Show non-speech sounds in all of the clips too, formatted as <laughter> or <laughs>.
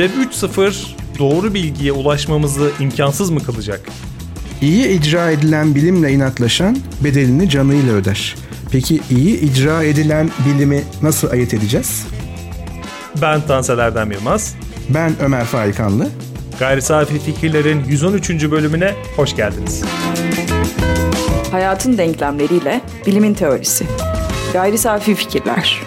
Web 3.0 doğru bilgiye ulaşmamızı imkansız mı kılacak? İyi icra edilen bilimle inatlaşan bedelini canıyla öder. Peki iyi icra edilen bilimi nasıl ayırt edeceğiz? Ben Tansel Erdem Yılmaz. Ben Ömer Faikanlı. Gayri Safi Fikirler'in 113. bölümüne hoş geldiniz. Hayatın denklemleriyle bilimin teorisi. Gayri Safi Fikirler.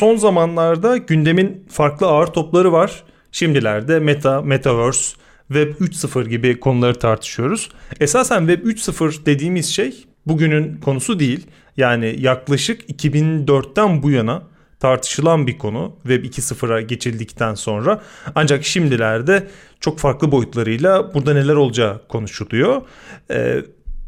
Son zamanlarda gündemin farklı ağır topları var. Şimdilerde Meta, Metaverse, Web 3.0 gibi konuları tartışıyoruz. Esasen Web 3.0 dediğimiz şey bugünün konusu değil. Yani yaklaşık 2004'ten bu yana tartışılan bir konu Web 2.0'a geçildikten sonra. Ancak şimdilerde çok farklı boyutlarıyla burada neler olacağı konuşuluyor. Ee,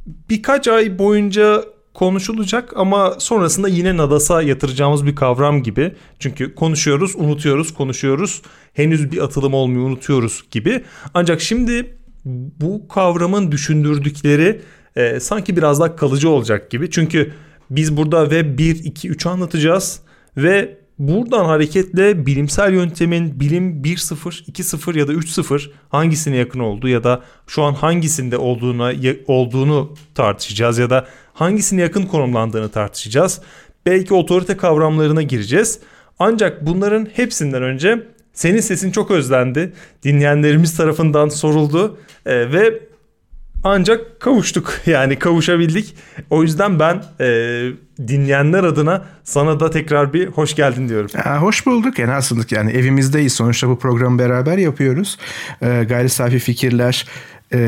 birkaç ay boyunca konuşulacak ama sonrasında yine Nadas'a yatıracağımız bir kavram gibi. Çünkü konuşuyoruz, unutuyoruz, konuşuyoruz. Henüz bir atılım olmuyor, unutuyoruz gibi. Ancak şimdi bu kavramın düşündürdükleri e, sanki biraz daha kalıcı olacak gibi. Çünkü biz burada Web 1, 2, 3 anlatacağız ve buradan hareketle bilimsel yöntemin bilim 1.0, 2.0 ya da 3.0 hangisine yakın olduğu ya da şu an hangisinde olduğuna olduğunu tartışacağız ya da hangisine yakın konumlandığını tartışacağız. Belki otorite kavramlarına gireceğiz. Ancak bunların hepsinden önce senin sesin çok özlendi. Dinleyenlerimiz tarafından soruldu ee, ve ancak kavuştuk <laughs> yani kavuşabildik. O yüzden ben e, dinleyenler adına sana da tekrar bir hoş geldin diyorum. Ya, hoş bulduk yani aslında yani evimizdeyiz sonuçta bu programı beraber yapıyoruz. E, gayri safi fikirler e,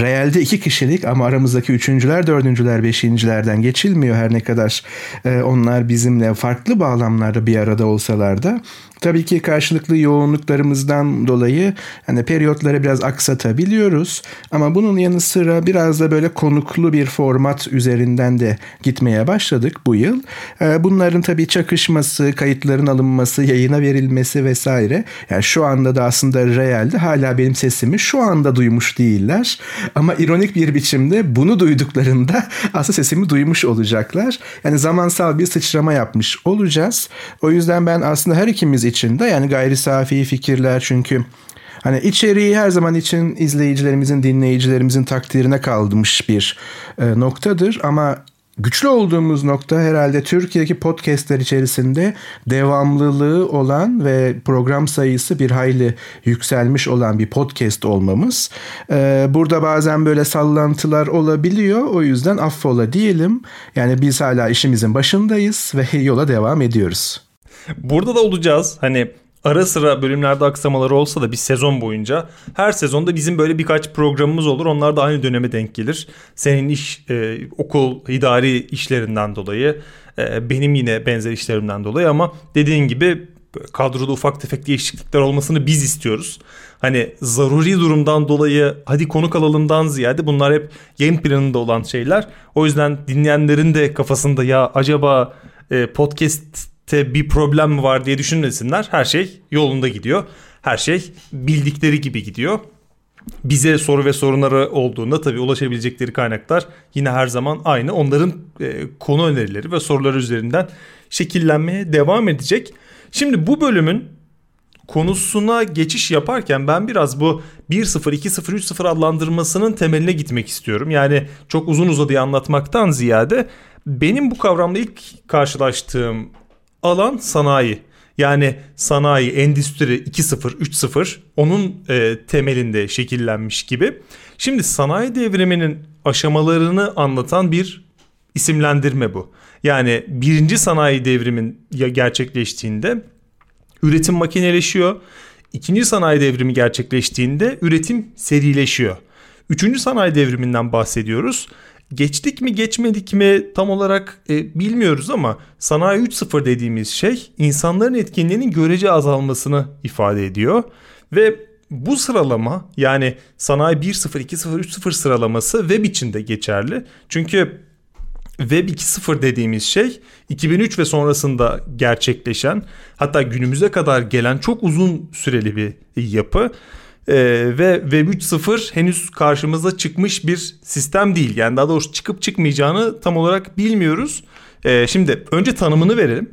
realde iki kişilik ama aramızdaki üçüncüler, dördüncüler, beşincilerden geçilmiyor her ne kadar e, onlar bizimle farklı bağlamlarda bir arada olsalar da. Tabii ki karşılıklı yoğunluklarımızdan dolayı hani periyotları biraz aksatabiliyoruz. Ama bunun yanı sıra biraz da böyle konuklu bir format üzerinden de gitmeye başladık bu yıl. Ee, bunların tabii çakışması, kayıtların alınması, yayına verilmesi vesaire. Yani şu anda da aslında realde hala benim sesimi şu anda duymuş değiller. Ama ironik bir biçimde bunu duyduklarında <laughs> aslında sesimi duymuş olacaklar. Yani zamansal bir sıçrama yapmış olacağız. O yüzden ben aslında her ikimiz içinde yani gayri safi fikirler çünkü hani içeriği her zaman için izleyicilerimizin, dinleyicilerimizin takdirine kalmış bir e, noktadır ama güçlü olduğumuz nokta herhalde Türkiye'deki podcastler içerisinde devamlılığı olan ve program sayısı bir hayli yükselmiş olan bir podcast olmamız. Ee, burada bazen böyle sallantılar olabiliyor. O yüzden affola diyelim. Yani biz hala işimizin başındayız ve yola devam ediyoruz. Burada da olacağız. Hani ara sıra bölümlerde aksamaları olsa da bir sezon boyunca her sezonda bizim böyle birkaç programımız olur. Onlar da aynı döneme denk gelir. Senin iş, e, okul, idari işlerinden dolayı, e, benim yine benzer işlerimden dolayı ama dediğin gibi kadroda ufak tefek değişiklikler olmasını biz istiyoruz. Hani zaruri durumdan dolayı hadi konuk alalımdan ziyade bunlar hep yayın planında olan şeyler. O yüzden dinleyenlerin de kafasında ya acaba e, podcast bir problem mi var diye düşünmesinler. Her şey yolunda gidiyor. Her şey bildikleri gibi gidiyor. Bize soru ve sorunları olduğunda tabii ulaşabilecekleri kaynaklar yine her zaman aynı. Onların e, konu önerileri ve soruları üzerinden şekillenmeye devam edecek. Şimdi bu bölümün konusuna geçiş yaparken ben biraz bu 1-0, 2-0, 3-0 adlandırmasının temeline gitmek istiyorum. Yani çok uzun uzadıya anlatmaktan ziyade benim bu kavramla ilk karşılaştığım alan sanayi. Yani sanayi, endüstri 2.0, 3.0 onun e, temelinde şekillenmiş gibi. Şimdi sanayi devriminin aşamalarını anlatan bir isimlendirme bu. Yani birinci sanayi devrimin gerçekleştiğinde üretim makineleşiyor. İkinci sanayi devrimi gerçekleştiğinde üretim serileşiyor. Üçüncü sanayi devriminden bahsediyoruz. Geçtik mi geçmedik mi tam olarak e, bilmiyoruz ama sanayi 3.0 dediğimiz şey insanların etkinliğinin görece azalmasını ifade ediyor. Ve bu sıralama yani sanayi 1.0, 2.0, 3.0 sıralaması web içinde geçerli. Çünkü Web 2.0 dediğimiz şey 2003 ve sonrasında gerçekleşen hatta günümüze kadar gelen çok uzun süreli bir yapı. Ee, ve Web 3.0 henüz karşımıza çıkmış bir sistem değil. Yani daha doğrusu çıkıp çıkmayacağını tam olarak bilmiyoruz. Ee, şimdi önce tanımını verelim.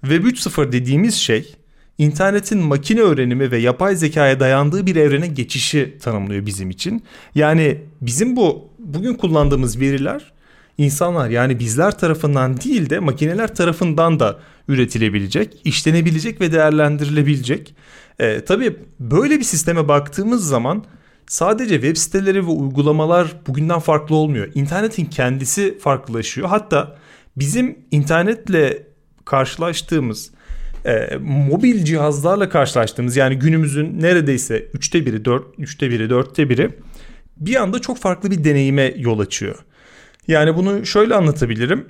Web 3.0 dediğimiz şey internetin makine öğrenimi ve yapay zekaya dayandığı bir evrene geçişi tanımlıyor bizim için. Yani bizim bu bugün kullandığımız veriler insanlar yani bizler tarafından değil de makineler tarafından da üretilebilecek, işlenebilecek ve değerlendirilebilecek. Ee, tabii böyle bir sisteme baktığımız zaman sadece web siteleri ve uygulamalar bugünden farklı olmuyor. İnternetin kendisi farklılaşıyor. Hatta bizim internetle karşılaştığımız e, mobil cihazlarla karşılaştığımız yani günümüzün neredeyse üçte biri, dört, üçte biri, dörtte biri bir anda çok farklı bir deneyime yol açıyor. Yani bunu şöyle anlatabilirim.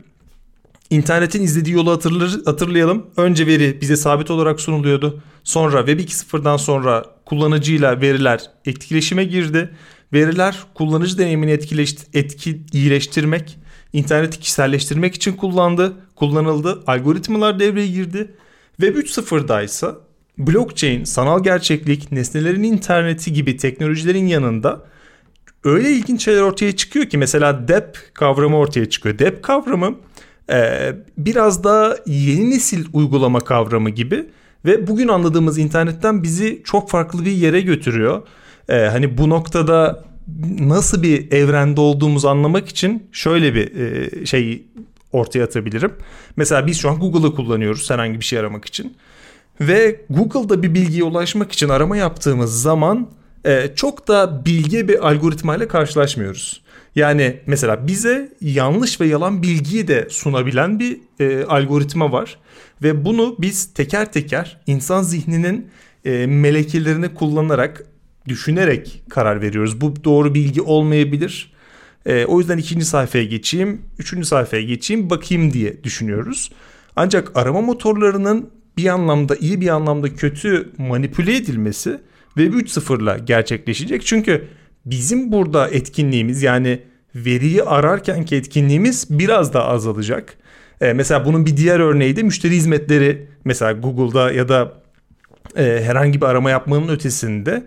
İnternetin izlediği yolu hatırlar, hatırlayalım. Önce veri bize sabit olarak sunuluyordu. Sonra Web 2.0'dan sonra kullanıcıyla veriler etkileşime girdi. Veriler kullanıcı deneyimini etkileş, etki, iyileştirmek, interneti kişiselleştirmek için kullandı, kullanıldı. Algoritmalar devreye girdi. Web 3.0'da ise blockchain, sanal gerçeklik, nesnelerin interneti gibi teknolojilerin yanında öyle ilginç şeyler ortaya çıkıyor ki mesela DEP kavramı ortaya çıkıyor. DEP kavramı e, biraz da yeni nesil uygulama kavramı gibi ve bugün anladığımız internetten bizi çok farklı bir yere götürüyor. E, hani bu noktada nasıl bir evrende olduğumuzu anlamak için şöyle bir e, şey ortaya atabilirim. Mesela biz şu an Google'ı kullanıyoruz herhangi bir şey aramak için. Ve Google'da bir bilgiye ulaşmak için arama yaptığımız zaman e, çok da bilge bir algoritmayla karşılaşmıyoruz. Yani mesela bize yanlış ve yalan bilgiyi de sunabilen bir e, algoritma var. Ve bunu biz teker teker insan zihninin e, melekelerini kullanarak, düşünerek karar veriyoruz. Bu doğru bilgi olmayabilir. E, o yüzden ikinci sayfaya geçeyim, üçüncü sayfaya geçeyim, bakayım diye düşünüyoruz. Ancak arama motorlarının bir anlamda iyi bir anlamda kötü manipüle edilmesi Web 3.0'la gerçekleşecek. Çünkü bizim burada etkinliğimiz yani veriyi ararkenki etkinliğimiz biraz daha azalacak. Ee, mesela bunun bir diğer örneği de müşteri hizmetleri. Mesela Google'da ya da e, herhangi bir arama yapmanın ötesinde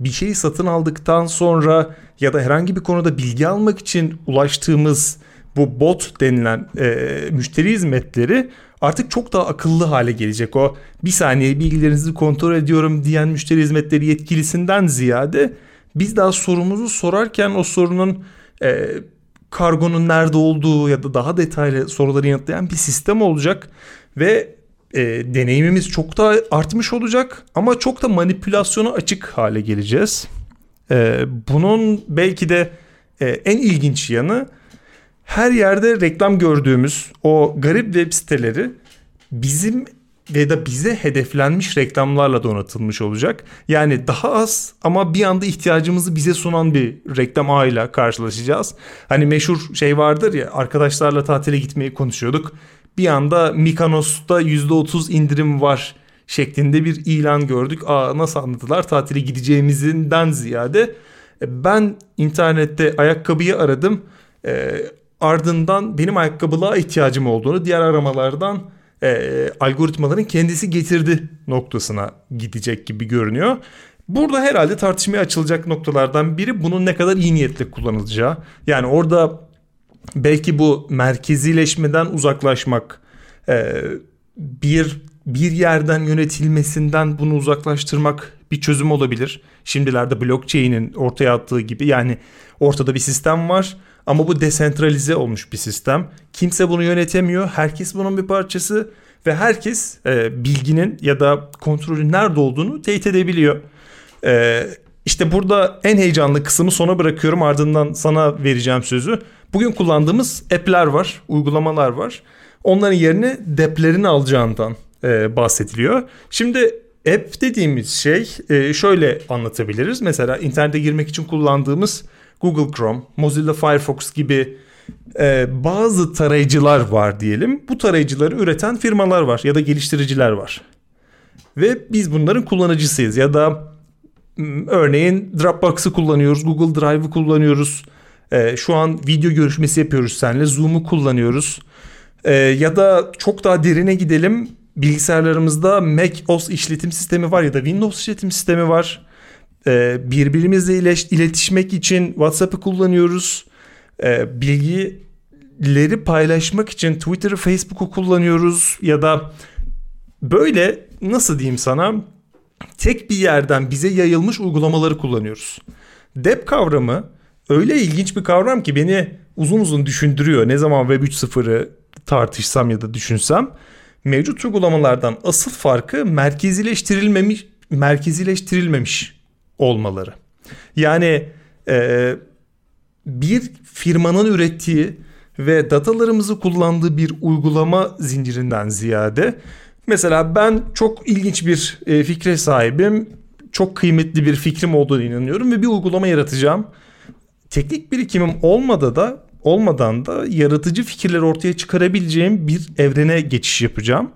bir şeyi satın aldıktan sonra ya da herhangi bir konuda bilgi almak için ulaştığımız bu bot denilen e, müşteri hizmetleri artık çok daha akıllı hale gelecek. O bir saniye bilgilerinizi kontrol ediyorum diyen müşteri hizmetleri yetkilisinden ziyade biz daha sorumuzu sorarken o sorunun e, kargonun nerede olduğu ya da daha detaylı soruları yanıtlayan bir sistem olacak ve e, deneyimimiz çok daha artmış olacak ama çok da manipülasyona açık hale geleceğiz. E, bunun belki de e, en ilginç yanı her yerde reklam gördüğümüz o garip web siteleri bizim ve da bize hedeflenmiş reklamlarla donatılmış olacak. Yani daha az ama bir anda ihtiyacımızı bize sunan bir reklam ağıyla karşılaşacağız. Hani meşhur şey vardır ya arkadaşlarla tatile gitmeyi konuşuyorduk. Bir anda Mikanos'ta %30 indirim var şeklinde bir ilan gördük. Aa nasıl anladılar tatile gideceğimizinden ziyade e, ben internette ayakkabıyı aradım. E, ardından benim ayakkabılığa ihtiyacım olduğunu diğer aramalardan e, algoritmaların kendisi getirdi noktasına gidecek gibi görünüyor. Burada herhalde tartışmaya açılacak noktalardan biri bunun ne kadar iyi niyetle kullanılacağı. Yani orada belki bu merkezileşmeden uzaklaşmak, e, bir bir yerden yönetilmesinden bunu uzaklaştırmak bir çözüm olabilir. Şimdilerde blockchain'in ortaya attığı gibi yani ortada bir sistem var ama bu desentralize olmuş bir sistem. Kimse bunu yönetemiyor. Herkes bunun bir parçası ve herkes e, bilginin ya da kontrolün nerede olduğunu teyit edebiliyor. E, işte burada en heyecanlı kısmı sona bırakıyorum ardından sana vereceğim sözü. Bugün kullandığımız app'ler var, uygulamalar var. Onların yerine deplerini alacağından e, bahsediliyor. Şimdi app dediğimiz şey e, şöyle anlatabiliriz. Mesela internete girmek için kullandığımız Google Chrome, Mozilla Firefox gibi e, bazı tarayıcılar var diyelim. Bu tarayıcıları üreten firmalar var ya da geliştiriciler var. Ve biz bunların kullanıcısıyız ya da örneğin Dropbox'ı kullanıyoruz, Google Drive'ı kullanıyoruz. E, şu an video görüşmesi yapıyoruz seninle, Zoom'u kullanıyoruz. E, ya da çok daha derine gidelim. Bilgisayarlarımızda Mac OS işletim sistemi var ya da Windows işletim sistemi var. E, birbirimizle iletişmek için WhatsApp'ı kullanıyoruz. E, bilgi leri paylaşmak için Twitter'ı, Facebook'u kullanıyoruz ya da böyle nasıl diyeyim sana tek bir yerden bize yayılmış uygulamaları kullanıyoruz. Dep kavramı öyle ilginç bir kavram ki beni uzun uzun düşündürüyor. Ne zaman Web 3.0'ı tartışsam ya da düşünsem mevcut uygulamalardan asıl farkı merkezileştirilmemiş merkezileştirilmemiş olmaları. Yani e, bir firmanın ürettiği ve datalarımızı kullandığı bir uygulama zincirinden ziyade mesela ben çok ilginç bir e, fikre sahibim. Çok kıymetli bir fikrim olduğunu inanıyorum ve bir uygulama yaratacağım. Teknik birikimim olmadı da olmadan da yaratıcı fikirler ortaya çıkarabileceğim bir evrene geçiş yapacağım.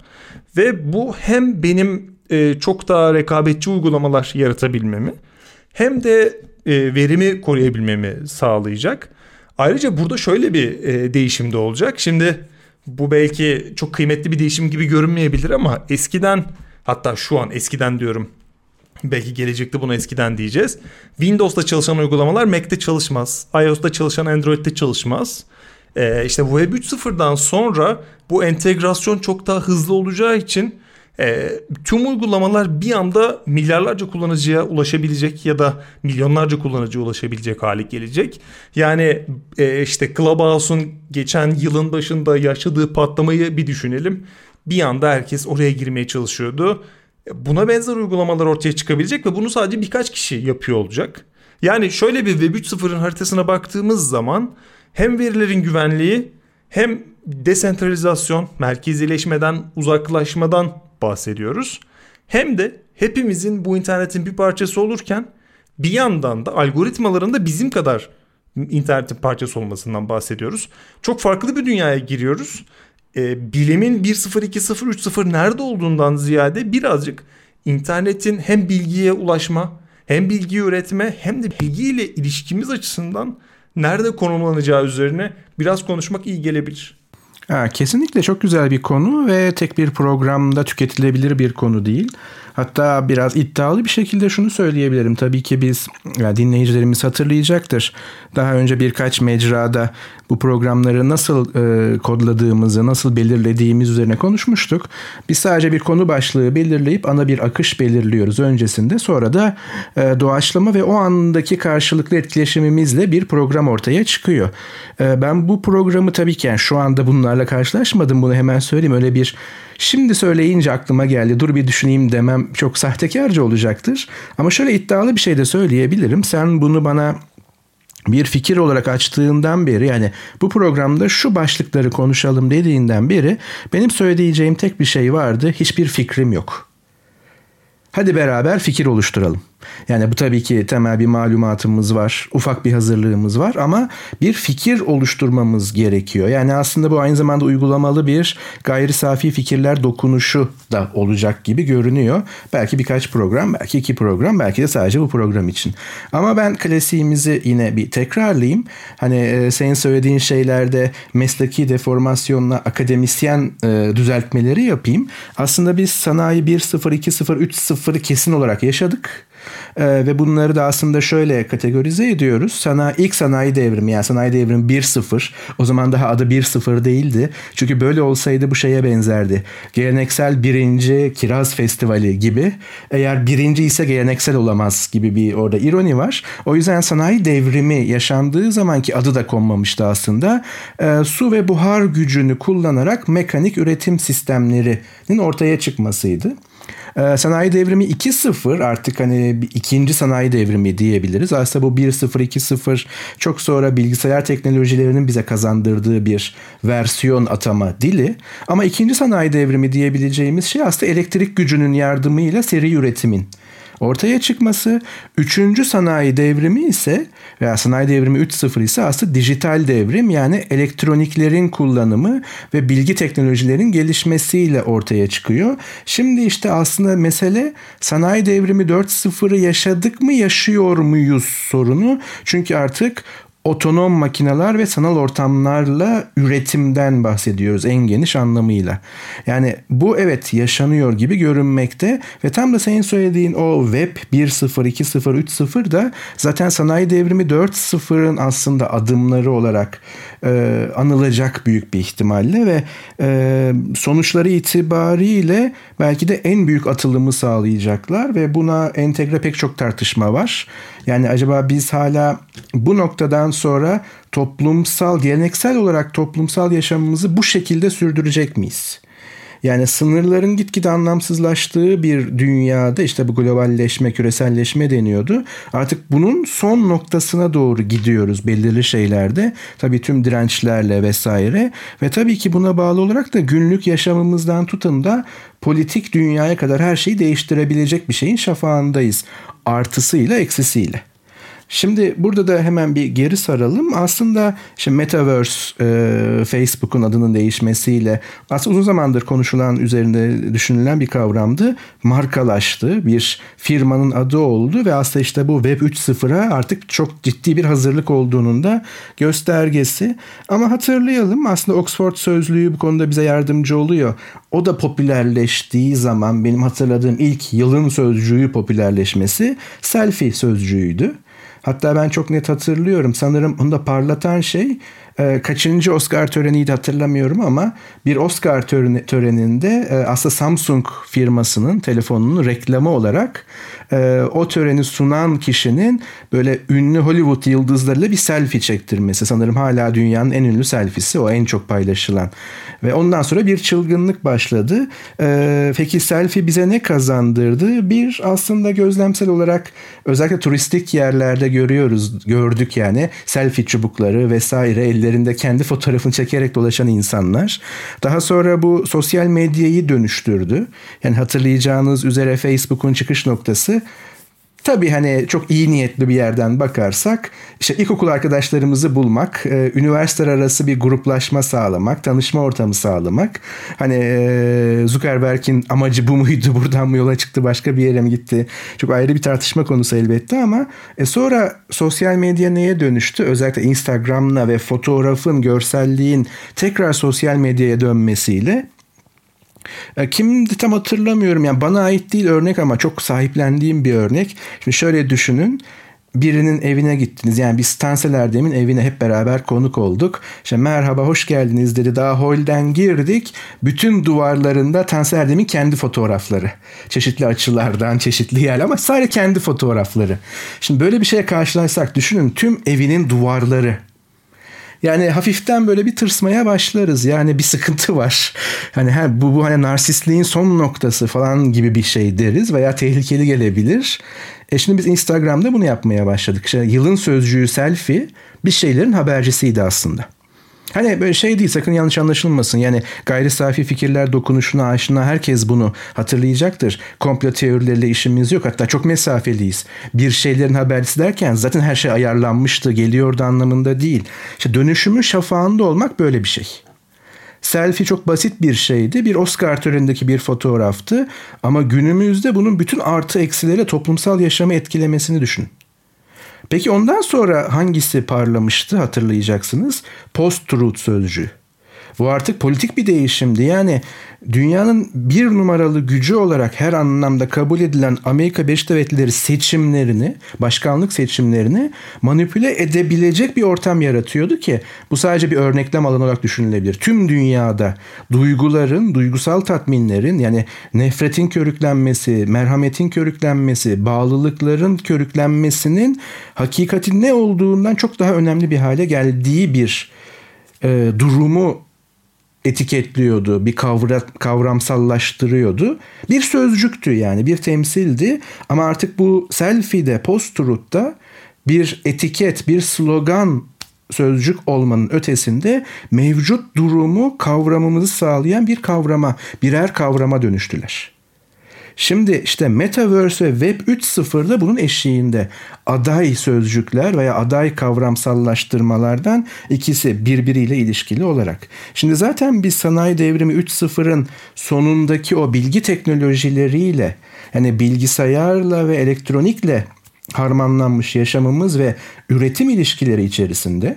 Ve bu hem benim e, çok daha rekabetçi uygulamalar yaratabilmemi hem de e, verimi koruyabilmemi sağlayacak. Ayrıca burada şöyle bir e, değişim de olacak. Şimdi bu belki çok kıymetli bir değişim gibi görünmeyebilir ama eskiden hatta şu an eskiden diyorum belki gelecekte bunu eskiden diyeceğiz. Windows'ta çalışan uygulamalar Mac'te çalışmaz. iOS'ta çalışan Android'de çalışmaz. Ee, işte Web 3.0'dan sonra bu entegrasyon çok daha hızlı olacağı için e, tüm uygulamalar bir anda milyarlarca kullanıcıya ulaşabilecek ya da milyonlarca kullanıcıya ulaşabilecek hale gelecek. Yani e, işte Clubhouse'un geçen yılın başında yaşadığı patlamayı bir düşünelim. Bir anda herkes oraya girmeye çalışıyordu. Buna benzer uygulamalar ortaya çıkabilecek ve bunu sadece birkaç kişi yapıyor olacak. Yani şöyle bir Web 3.0'ın haritasına baktığımız zaman hem verilerin güvenliği hem desentralizasyon, merkezileşmeden, uzaklaşmadan bahsediyoruz. Hem de hepimizin bu internetin bir parçası olurken bir yandan da algoritmaların da bizim kadar internetin parçası olmasından bahsediyoruz. Çok farklı bir dünyaya giriyoruz. Ee, bilimin 1.0, 2.0, 3.0 nerede olduğundan ziyade birazcık internetin hem bilgiye ulaşma, hem bilgi üretme hem de bilgiyle ilişkimiz açısından nerede konumlanacağı üzerine biraz konuşmak iyi gelebilir. Ha, kesinlikle çok güzel bir konu ve tek bir programda tüketilebilir bir konu değil. Hatta biraz iddialı bir şekilde şunu söyleyebilirim. Tabii ki biz ya dinleyicilerimiz hatırlayacaktır. Daha önce birkaç mecrada bu programları nasıl e, kodladığımızı, nasıl belirlediğimiz üzerine konuşmuştuk. Biz sadece bir konu başlığı belirleyip ana bir akış belirliyoruz öncesinde. Sonra da e, doğaçlama ve o andaki karşılıklı etkileşimimizle bir program ortaya çıkıyor. E, ben bu programı tabii ki yani şu anda bunlarla karşılaşmadım. Bunu hemen söyleyeyim. Öyle bir Şimdi söyleyince aklıma geldi dur bir düşüneyim demem çok sahtekarca olacaktır. Ama şöyle iddialı bir şey de söyleyebilirim. Sen bunu bana bir fikir olarak açtığından beri yani bu programda şu başlıkları konuşalım dediğinden beri benim söyleyeceğim tek bir şey vardı. Hiçbir fikrim yok. Hadi beraber fikir oluşturalım. Yani bu tabii ki temel bir malumatımız var, ufak bir hazırlığımız var ama bir fikir oluşturmamız gerekiyor. Yani aslında bu aynı zamanda uygulamalı bir gayri safi fikirler dokunuşu da olacak gibi görünüyor. Belki birkaç program, belki iki program, belki de sadece bu program için. Ama ben klasiğimizi yine bir tekrarlayayım. Hani e, senin söylediğin şeylerde mesleki deformasyonla akademisyen e, düzeltmeleri yapayım. Aslında biz sanayi 1.0, 2.0, 3.0'ı kesin olarak yaşadık. E, ve bunları da aslında şöyle kategorize ediyoruz. Sanayi, ilk sanayi devrimi yani sanayi devrimi 1.0 o zaman daha adı 1.0 değildi. Çünkü böyle olsaydı bu şeye benzerdi. Geleneksel birinci kiraz festivali gibi. Eğer birinci ise geleneksel olamaz gibi bir orada ironi var. O yüzden sanayi devrimi yaşandığı zamanki adı da konmamıştı aslında. E, su ve buhar gücünü kullanarak mekanik üretim sistemlerinin ortaya çıkmasıydı. Ee, sanayi devrimi 2.0 artık hani ikinci sanayi devrimi diyebiliriz. Aslında bu 1.0 2.0 çok sonra bilgisayar teknolojilerinin bize kazandırdığı bir versiyon atama dili. Ama ikinci sanayi devrimi diyebileceğimiz şey aslında elektrik gücünün yardımıyla seri üretimin ortaya çıkması. Üçüncü sanayi devrimi ise veya sanayi devrimi 3.0 ise aslında dijital devrim yani elektroniklerin kullanımı ve bilgi teknolojilerin gelişmesiyle ortaya çıkıyor. Şimdi işte aslında mesele sanayi devrimi 4.0'ı yaşadık mı yaşıyor muyuz sorunu. Çünkü artık otonom makineler ve sanal ortamlarla üretimden bahsediyoruz en geniş anlamıyla. Yani bu evet yaşanıyor gibi görünmekte ve tam da senin söylediğin o web 1.0, 2.0, 3.0 da zaten sanayi devrimi 4.0'ın aslında adımları olarak e, anılacak büyük bir ihtimalle ve e, sonuçları itibariyle belki de en büyük atılımı sağlayacaklar ve buna entegre pek çok tartışma var. Yani acaba biz hala bu noktadan sonra toplumsal, geleneksel olarak toplumsal yaşamımızı bu şekilde sürdürecek miyiz? Yani sınırların gitgide anlamsızlaştığı bir dünyada işte bu globalleşme, küreselleşme deniyordu. Artık bunun son noktasına doğru gidiyoruz belirli şeylerde. Tabii tüm dirençlerle vesaire ve tabii ki buna bağlı olarak da günlük yaşamımızdan tutun da politik dünyaya kadar her şeyi değiştirebilecek bir şeyin şafağındayız. Artısıyla eksisiyle. Şimdi burada da hemen bir geri saralım. Aslında işte Metaverse e, Facebook'un adının değişmesiyle aslında uzun zamandır konuşulan üzerinde düşünülen bir kavramdı. Markalaştı. Bir firmanın adı oldu ve aslında işte bu Web 3.0'a artık çok ciddi bir hazırlık olduğunun da göstergesi. Ama hatırlayalım aslında Oxford Sözlüğü bu konuda bize yardımcı oluyor. O da popülerleştiği zaman benim hatırladığım ilk yılın sözcüğü popülerleşmesi selfie sözcüğüydü. Hatta ben çok net hatırlıyorum. Sanırım onu da parlatan şey e, kaçıncı Oscar töreniydi hatırlamıyorum ama bir Oscar töreninde e, aslında Samsung firmasının telefonunun reklamı olarak e, o töreni sunan kişinin böyle ünlü Hollywood yıldızlarıyla bir selfie çektirmesi. Sanırım hala dünyanın en ünlü selfisi o en çok paylaşılan. Ve ondan sonra bir çılgınlık başladı. E, peki selfie bize ne kazandırdı? Bir aslında gözlemsel olarak özellikle turistik yerlerde görüyoruz, gördük yani selfie çubukları vesaire ellerinde kendi fotoğrafını çekerek dolaşan insanlar. Daha sonra bu sosyal medyayı dönüştürdü. Yani hatırlayacağınız üzere Facebook'un çıkış noktası Tabii hani çok iyi niyetli bir yerden bakarsak işte ilkokul arkadaşlarımızı bulmak, e, üniversiteler arası bir gruplaşma sağlamak, tanışma ortamı sağlamak. Hani e, Zuckerberg'in amacı bu muydu, <laughs> buradan mı yola çıktı, başka bir yere mi gitti? Çok ayrı bir tartışma konusu elbette ama e, sonra sosyal medya neye dönüştü? Özellikle Instagram'la ve fotoğrafın, görselliğin tekrar sosyal medyaya dönmesiyle kimdi tam hatırlamıyorum. Yani bana ait değil örnek ama çok sahiplendiğim bir örnek. Şimdi şöyle düşünün birinin evine gittiniz. Yani biz Tansel Erdem'in evine hep beraber konuk olduk. İşte merhaba hoş geldiniz dedi. Daha holden girdik. Bütün duvarlarında Tansel Erdem'in kendi fotoğrafları. Çeşitli açılardan, çeşitli yer ama sadece kendi fotoğrafları. Şimdi böyle bir şeye karşılaşsak düşünün tüm evinin duvarları yani hafiften böyle bir tırsmaya başlarız. Yani bir sıkıntı var. Hani ha, bu, bu hani narsistliğin son noktası falan gibi bir şey deriz veya tehlikeli gelebilir. E şimdi biz Instagram'da bunu yapmaya başladık. İşte yılın sözcüğü selfie bir şeylerin habercisiydi aslında. Hani böyle şey değil sakın yanlış anlaşılmasın. Yani gayri safi fikirler dokunuşuna aşina herkes bunu hatırlayacaktır. Komplo teorileriyle işimiz yok. Hatta çok mesafeliyiz. Bir şeylerin habercisi derken zaten her şey ayarlanmıştı, geliyordu anlamında değil. İşte dönüşümün şafağında olmak böyle bir şey. Selfie çok basit bir şeydi. Bir Oscar törenindeki bir fotoğraftı. Ama günümüzde bunun bütün artı eksileriyle toplumsal yaşamı etkilemesini düşünün. Peki ondan sonra hangisi parlamıştı hatırlayacaksınız? Post-truth sözcüğü. Bu artık politik bir değişimdi. Yani dünyanın bir numaralı gücü olarak her anlamda kabul edilen Amerika Birleşik Devletleri seçimlerini, başkanlık seçimlerini manipüle edebilecek bir ortam yaratıyordu ki bu sadece bir örneklem alanı olarak düşünülebilir. Tüm dünyada duyguların, duygusal tatminlerin yani nefretin körüklenmesi, merhametin körüklenmesi, bağlılıkların körüklenmesinin hakikatin ne olduğundan çok daha önemli bir hale geldiği bir e, durumu etiketliyordu, bir kavra, kavramsallaştırıyordu. Bir sözcüktü yani, bir temsildi ama artık bu selfie'de, post-truth'ta bir etiket, bir slogan sözcük olmanın ötesinde mevcut durumu kavramımızı sağlayan bir kavrama, birer kavrama dönüştüler. Şimdi işte Metaverse ve Web 3.0'da bunun eşiğinde aday sözcükler veya aday kavramsallaştırmalardan ikisi birbiriyle ilişkili olarak. Şimdi zaten biz sanayi devrimi 3.0'ın sonundaki o bilgi teknolojileriyle yani bilgisayarla ve elektronikle harmanlanmış yaşamımız ve üretim ilişkileri içerisinde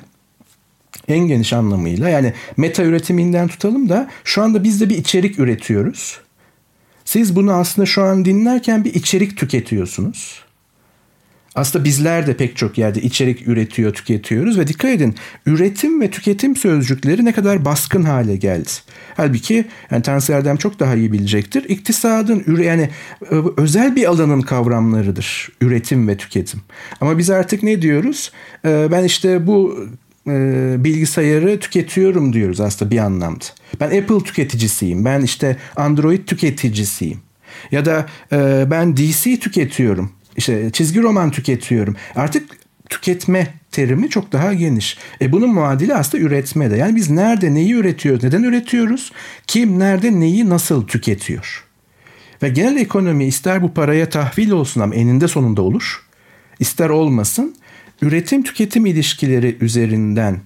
en geniş anlamıyla yani meta üretiminden tutalım da şu anda biz de bir içerik üretiyoruz. Siz bunu aslında şu an dinlerken bir içerik tüketiyorsunuz. Aslında bizler de pek çok yerde içerik üretiyor, tüketiyoruz ve dikkat edin üretim ve tüketim sözcükleri ne kadar baskın hale geldi. Halbuki yani Tansu Erdem çok daha iyi bilecektir. İktisadın yani e, özel bir alanın kavramlarıdır üretim ve tüketim. Ama biz artık ne diyoruz? E, ben işte bu e, bilgisayarı tüketiyorum diyoruz aslında bir anlamda. Ben Apple tüketicisiyim. Ben işte Android tüketicisiyim. Ya da ben DC tüketiyorum işte çizgi roman tüketiyorum. Artık tüketme terimi çok daha geniş. E bunun muadili aslında üretme de. Yani biz nerede neyi üretiyoruz, neden üretiyoruz, kim nerede neyi nasıl tüketiyor. Ve genel ekonomi ister bu paraya tahvil olsun ama eninde sonunda olur. ister olmasın. Üretim tüketim ilişkileri üzerinden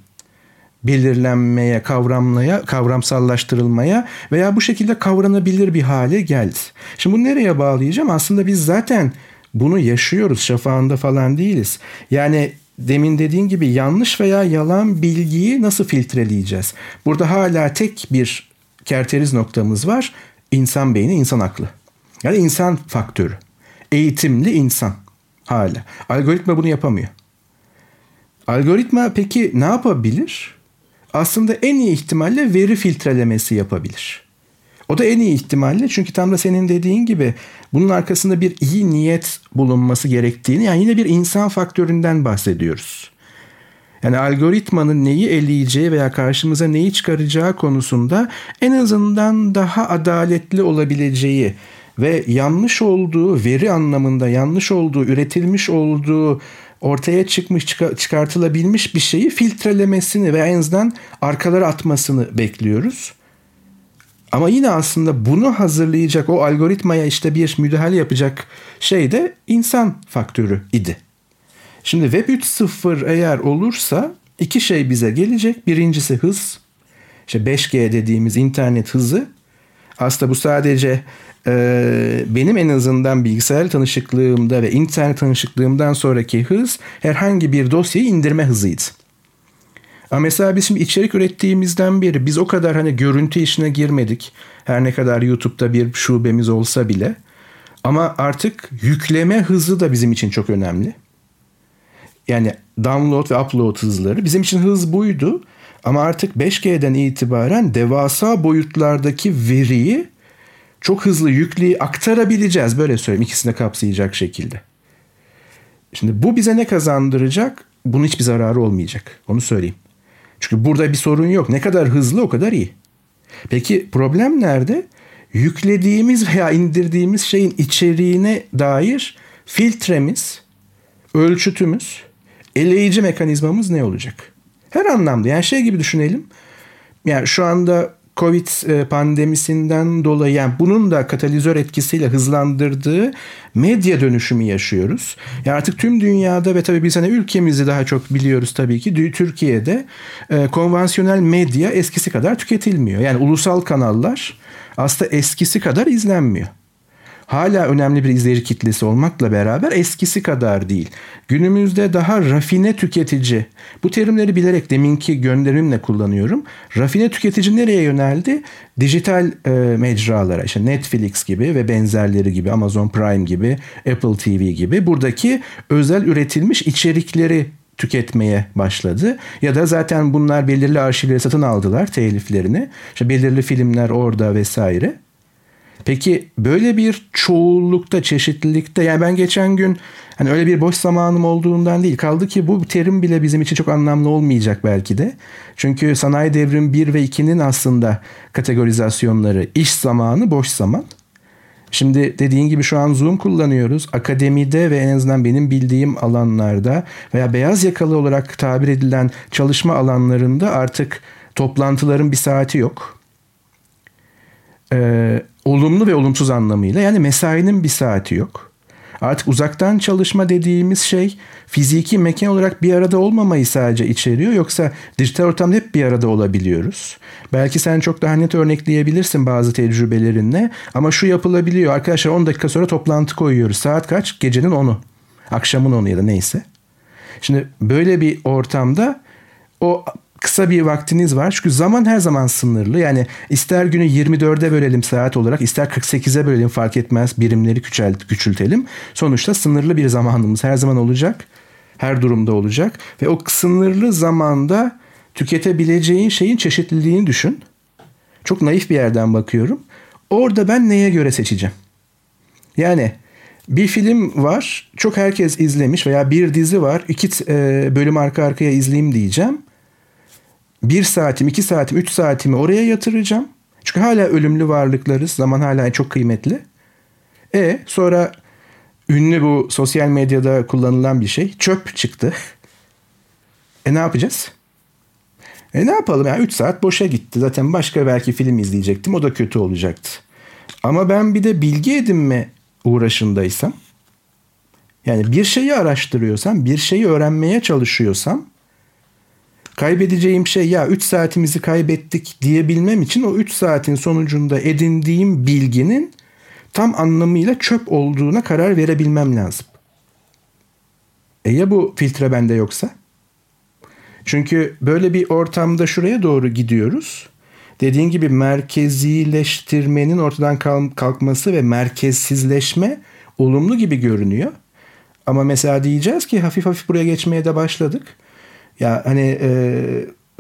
belirlenmeye, kavramlaya, kavramsallaştırılmaya veya bu şekilde kavranabilir bir hale geldi. Şimdi bunu nereye bağlayacağım? Aslında biz zaten bunu yaşıyoruz. Şafağında falan değiliz. Yani demin dediğin gibi yanlış veya yalan bilgiyi nasıl filtreleyeceğiz? Burada hala tek bir kerteriz noktamız var. İnsan beyni, insan aklı. Yani insan faktörü. Eğitimli insan hala. Algoritma bunu yapamıyor. Algoritma peki ne yapabilir? Aslında en iyi ihtimalle veri filtrelemesi yapabilir. O da en iyi ihtimalle çünkü tam da senin dediğin gibi bunun arkasında bir iyi niyet bulunması gerektiğini yani yine bir insan faktöründen bahsediyoruz. Yani algoritmanın neyi eleyeceği veya karşımıza neyi çıkaracağı konusunda en azından daha adaletli olabileceği ve yanlış olduğu veri anlamında yanlış olduğu üretilmiş olduğu ortaya çıkmış çıkartılabilmiş bir şeyi filtrelemesini ve en azından arkalara atmasını bekliyoruz. Ama yine aslında bunu hazırlayacak o algoritmaya işte bir müdahale yapacak şey de insan faktörü idi. Şimdi Web 3.0 eğer olursa iki şey bize gelecek. Birincisi hız. İşte 5G dediğimiz internet hızı. Aslında bu sadece e, benim en azından bilgisayar tanışıklığımda ve internet tanışıklığımdan sonraki hız herhangi bir dosyayı indirme hızıydı. Ama mesela biz şimdi içerik ürettiğimizden beri biz o kadar hani görüntü işine girmedik. Her ne kadar YouTube'da bir şubemiz olsa bile. Ama artık yükleme hızı da bizim için çok önemli. Yani download ve upload hızları. Bizim için hız buydu. Ama artık 5G'den itibaren devasa boyutlardaki veriyi çok hızlı yükleyip aktarabileceğiz. Böyle söyleyeyim ikisini kapsayacak şekilde. Şimdi bu bize ne kazandıracak? Bunun hiçbir zararı olmayacak. Onu söyleyeyim. Çünkü burada bir sorun yok. Ne kadar hızlı o kadar iyi. Peki problem nerede? Yüklediğimiz veya indirdiğimiz şeyin içeriğine dair filtremiz, ölçütümüz, eleyici mekanizmamız ne olacak? Her anlamda yani şey gibi düşünelim. Yani şu anda Covid e, pandemisinden dolayı yani bunun da katalizör etkisiyle hızlandırdığı medya dönüşümü yaşıyoruz. Yani artık tüm dünyada ve tabii biz hani ülkemizi daha çok biliyoruz tabii ki Türkiye'de e, konvansiyonel medya eskisi kadar tüketilmiyor. Yani ulusal kanallar aslında eskisi kadar izlenmiyor hala önemli bir izleyici kitlesi olmakla beraber eskisi kadar değil. Günümüzde daha rafine tüketici, bu terimleri bilerek deminki gönderimle kullanıyorum. Rafine tüketici nereye yöneldi? Dijital e, mecralara, işte Netflix gibi ve benzerleri gibi, Amazon Prime gibi, Apple TV gibi buradaki özel üretilmiş içerikleri tüketmeye başladı. Ya da zaten bunlar belirli arşivleri satın aldılar teliflerini. İşte belirli filmler orada vesaire. Peki böyle bir çoğullukta, çeşitlilikte yani ben geçen gün hani öyle bir boş zamanım olduğundan değil. Kaldı ki bu terim bile bizim için çok anlamlı olmayacak belki de. Çünkü sanayi devrim 1 ve 2'nin aslında kategorizasyonları iş zamanı, boş zaman. Şimdi dediğin gibi şu an Zoom kullanıyoruz. Akademide ve en azından benim bildiğim alanlarda veya beyaz yakalı olarak tabir edilen çalışma alanlarında artık toplantıların bir saati yok. Ee, olumlu ve olumsuz anlamıyla yani mesainin bir saati yok. Artık uzaktan çalışma dediğimiz şey fiziki mekan olarak bir arada olmamayı sadece içeriyor. Yoksa dijital ortamda hep bir arada olabiliyoruz. Belki sen çok daha net örnekleyebilirsin bazı tecrübelerinle. Ama şu yapılabiliyor. Arkadaşlar 10 dakika sonra toplantı koyuyoruz. Saat kaç? Gecenin 10'u. Akşamın onu ya da neyse. Şimdi böyle bir ortamda o kısa bir vaktiniz var. Çünkü zaman her zaman sınırlı. Yani ister günü 24'e bölelim saat olarak ister 48'e bölelim fark etmez. Birimleri küçült, küçültelim. Sonuçta sınırlı bir zamanımız her zaman olacak. Her durumda olacak. Ve o sınırlı zamanda tüketebileceğin şeyin çeşitliliğini düşün. Çok naif bir yerden bakıyorum. Orada ben neye göre seçeceğim? Yani bir film var çok herkes izlemiş veya bir dizi var iki e, bölüm arka arkaya izleyeyim diyeceğim. Bir saatim, iki saatim, üç saatimi oraya yatıracağım. Çünkü hala ölümlü varlıklarız. Zaman hala çok kıymetli. E sonra ünlü bu sosyal medyada kullanılan bir şey. Çöp çıktı. E ne yapacağız? E ne yapalım yani 3 saat boşa gitti. Zaten başka belki film izleyecektim. O da kötü olacaktı. Ama ben bir de bilgi edinme uğraşındaysam yani bir şeyi araştırıyorsam, bir şeyi öğrenmeye çalışıyorsam kaybedeceğim şey ya 3 saatimizi kaybettik diyebilmem için o 3 saatin sonucunda edindiğim bilginin tam anlamıyla çöp olduğuna karar verebilmem lazım. E ya bu filtre bende yoksa? Çünkü böyle bir ortamda şuraya doğru gidiyoruz. Dediğin gibi merkezileştirmenin ortadan kalkması ve merkezsizleşme olumlu gibi görünüyor. Ama mesela diyeceğiz ki hafif hafif buraya geçmeye de başladık. Ya hani e,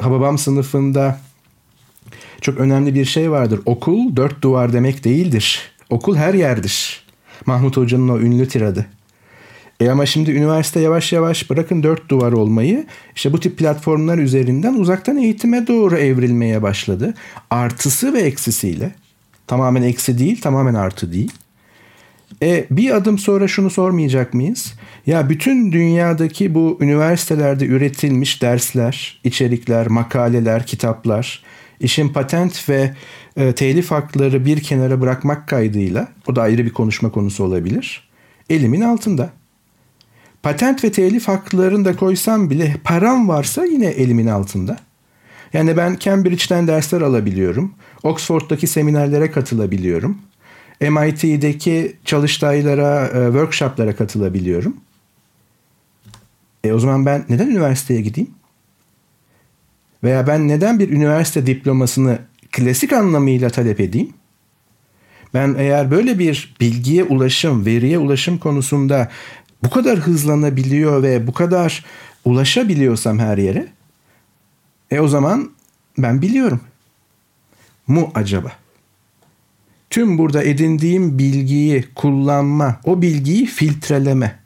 Hababam sınıfında çok önemli bir şey vardır. Okul dört duvar demek değildir. Okul her yerdir. Mahmut Hoca'nın o ünlü tiradı. E ama şimdi üniversite yavaş yavaş bırakın dört duvar olmayı işte bu tip platformlar üzerinden uzaktan eğitime doğru evrilmeye başladı. Artısı ve eksisiyle. Tamamen eksi değil, tamamen artı değil. E, bir adım sonra şunu sormayacak mıyız? Ya bütün dünyadaki bu üniversitelerde üretilmiş dersler, içerikler, makaleler, kitaplar, işin patent ve e, telif hakları bir kenara bırakmak kaydıyla, o da ayrı bir konuşma konusu olabilir, elimin altında. Patent ve telif haklarını da koysam bile param varsa yine elimin altında. Yani ben Cambridge'den dersler alabiliyorum. Oxford'daki seminerlere katılabiliyorum. MIT'deki çalıştaylara, e, workshoplara katılabiliyorum. E o zaman ben neden üniversiteye gideyim? Veya ben neden bir üniversite diplomasını klasik anlamıyla talep edeyim? Ben eğer böyle bir bilgiye ulaşım, veriye ulaşım konusunda bu kadar hızlanabiliyor ve bu kadar ulaşabiliyorsam her yere e o zaman ben biliyorum. Mu acaba? Tüm burada edindiğim bilgiyi kullanma, o bilgiyi filtreleme.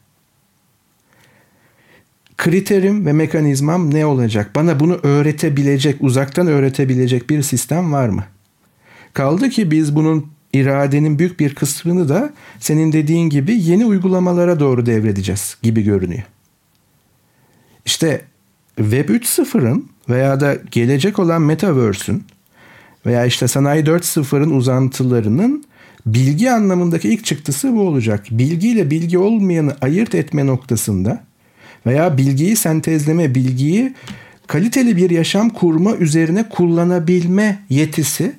Kriterim ve mekanizmam ne olacak? Bana bunu öğretebilecek, uzaktan öğretebilecek bir sistem var mı? Kaldı ki biz bunun iradenin büyük bir kısmını da senin dediğin gibi yeni uygulamalara doğru devredeceğiz gibi görünüyor. İşte Web 3.0'ın veya da gelecek olan Metaverse'ün veya işte Sanayi 4.0'ın uzantılarının bilgi anlamındaki ilk çıktısı bu olacak. Bilgiyle bilgi olmayanı ayırt etme noktasında veya bilgiyi sentezleme, bilgiyi kaliteli bir yaşam kurma üzerine kullanabilme yetisi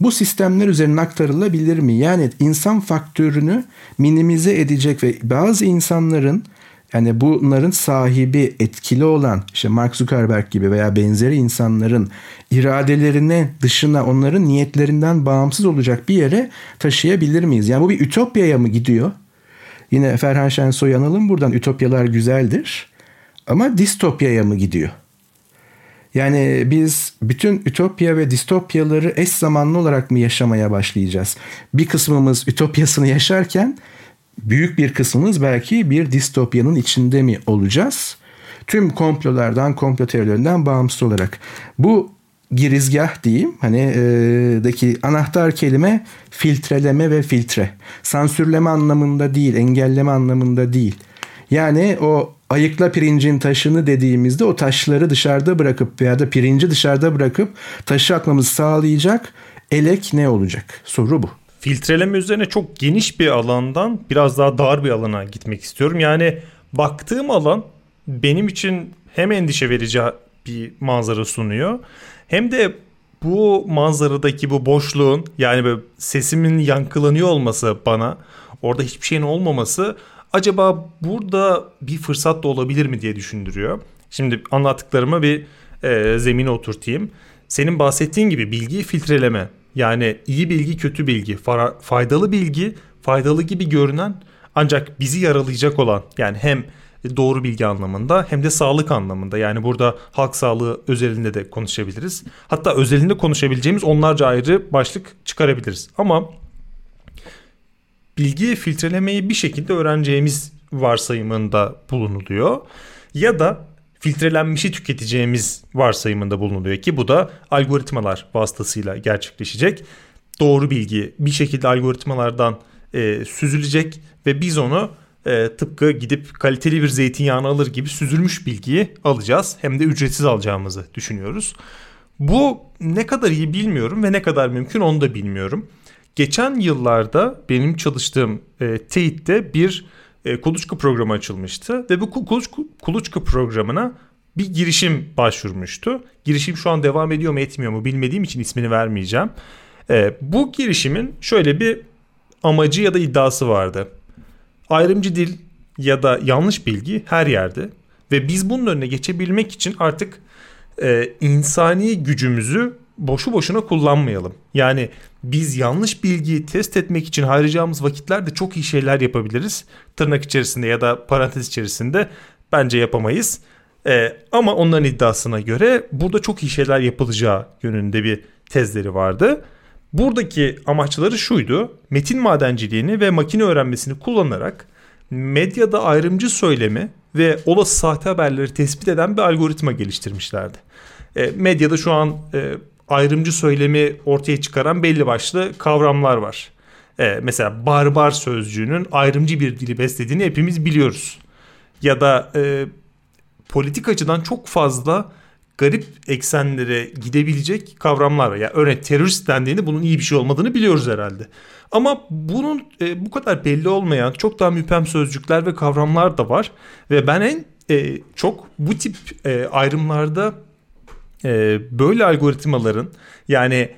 bu sistemler üzerine aktarılabilir mi? Yani insan faktörünü minimize edecek ve bazı insanların yani bunların sahibi etkili olan işte Mark Zuckerberg gibi veya benzeri insanların iradelerine dışına onların niyetlerinden bağımsız olacak bir yere taşıyabilir miyiz? Yani bu bir ütopyaya mı gidiyor? Yine Ferhan Şensoy analım buradan ütopyalar güzeldir ama distopyaya mı gidiyor? Yani biz bütün ütopya ve distopyaları eş zamanlı olarak mı yaşamaya başlayacağız? Bir kısmımız ütopyasını yaşarken büyük bir kısmımız belki bir distopyanın içinde mi olacağız? Tüm komplolardan, komplo teorilerinden bağımsız olarak. Bu girizgah diyeyim hani e, daki anahtar kelime filtreleme ve filtre. Sansürleme anlamında değil, engelleme anlamında değil. Yani o ayıkla pirincin taşını dediğimizde o taşları dışarıda bırakıp veya da pirinci dışarıda bırakıp taşı atmamızı sağlayacak elek ne olacak? Soru bu. Filtreleme üzerine çok geniş bir alandan biraz daha dar bir alana gitmek istiyorum. Yani baktığım alan benim için hem endişe verici bir manzara sunuyor hem de bu manzaradaki bu boşluğun yani böyle sesimin yankılanıyor olması bana orada hiçbir şeyin olmaması acaba burada bir fırsat da olabilir mi diye düşündürüyor. Şimdi anlattıklarımı bir e, zemine oturtayım. Senin bahsettiğin gibi bilgiyi filtreleme. Yani iyi bilgi, kötü bilgi, faydalı bilgi, faydalı gibi görünen ancak bizi yaralayacak olan yani hem doğru bilgi anlamında hem de sağlık anlamında. Yani burada halk sağlığı özelinde de konuşabiliriz. Hatta özelinde konuşabileceğimiz onlarca ayrı başlık çıkarabiliriz. Ama bilgi filtrelemeyi bir şekilde öğreneceğimiz varsayımında bulunuluyor. Ya da filtrelenmişi tüketeceğimiz varsayımında bulunuyor ki bu da algoritmalar vasıtasıyla gerçekleşecek. Doğru bilgi bir şekilde algoritmalardan e, süzülecek ve biz onu e, tıpkı gidip kaliteli bir zeytinyağını alır gibi süzülmüş bilgiyi alacağız. Hem de ücretsiz alacağımızı düşünüyoruz. Bu ne kadar iyi bilmiyorum ve ne kadar mümkün onu da bilmiyorum. Geçen yıllarda benim çalıştığım e, TEİT'te bir e, kuluçka programı açılmıştı ve bu kuluçka, kuluçka programına bir girişim başvurmuştu. Girişim şu an devam ediyor mu etmiyor mu bilmediğim için ismini vermeyeceğim. E, bu girişimin şöyle bir amacı ya da iddiası vardı. Ayrımcı dil ya da yanlış bilgi her yerde ve biz bunun önüne geçebilmek için artık e, insani gücümüzü boşu boşuna kullanmayalım. Yani biz yanlış bilgiyi test etmek için harcayacağımız vakitlerde çok iyi şeyler yapabiliriz. Tırnak içerisinde ya da parantez içerisinde bence yapamayız. Ee, ama onların iddiasına göre burada çok iyi şeyler yapılacağı yönünde bir tezleri vardı. Buradaki amaçları şuydu. Metin madenciliğini ve makine öğrenmesini kullanarak medyada ayrımcı söylemi ve olası sahte haberleri tespit eden bir algoritma geliştirmişlerdi. E, medyada şu an e, ayrımcı söylemi ortaya çıkaran belli başlı kavramlar var. E, mesela barbar sözcüğünün ayrımcı bir dili beslediğini hepimiz biliyoruz. Ya da e, politik açıdan çok fazla garip eksenlere gidebilecek kavramlar var. Yani örneğin terörist dendiğinde bunun iyi bir şey olmadığını biliyoruz herhalde. Ama bunun e, bu kadar belli olmayan çok daha müphem sözcükler ve kavramlar da var. Ve ben en e, çok bu tip e, ayrımlarda e, böyle algoritmaların yani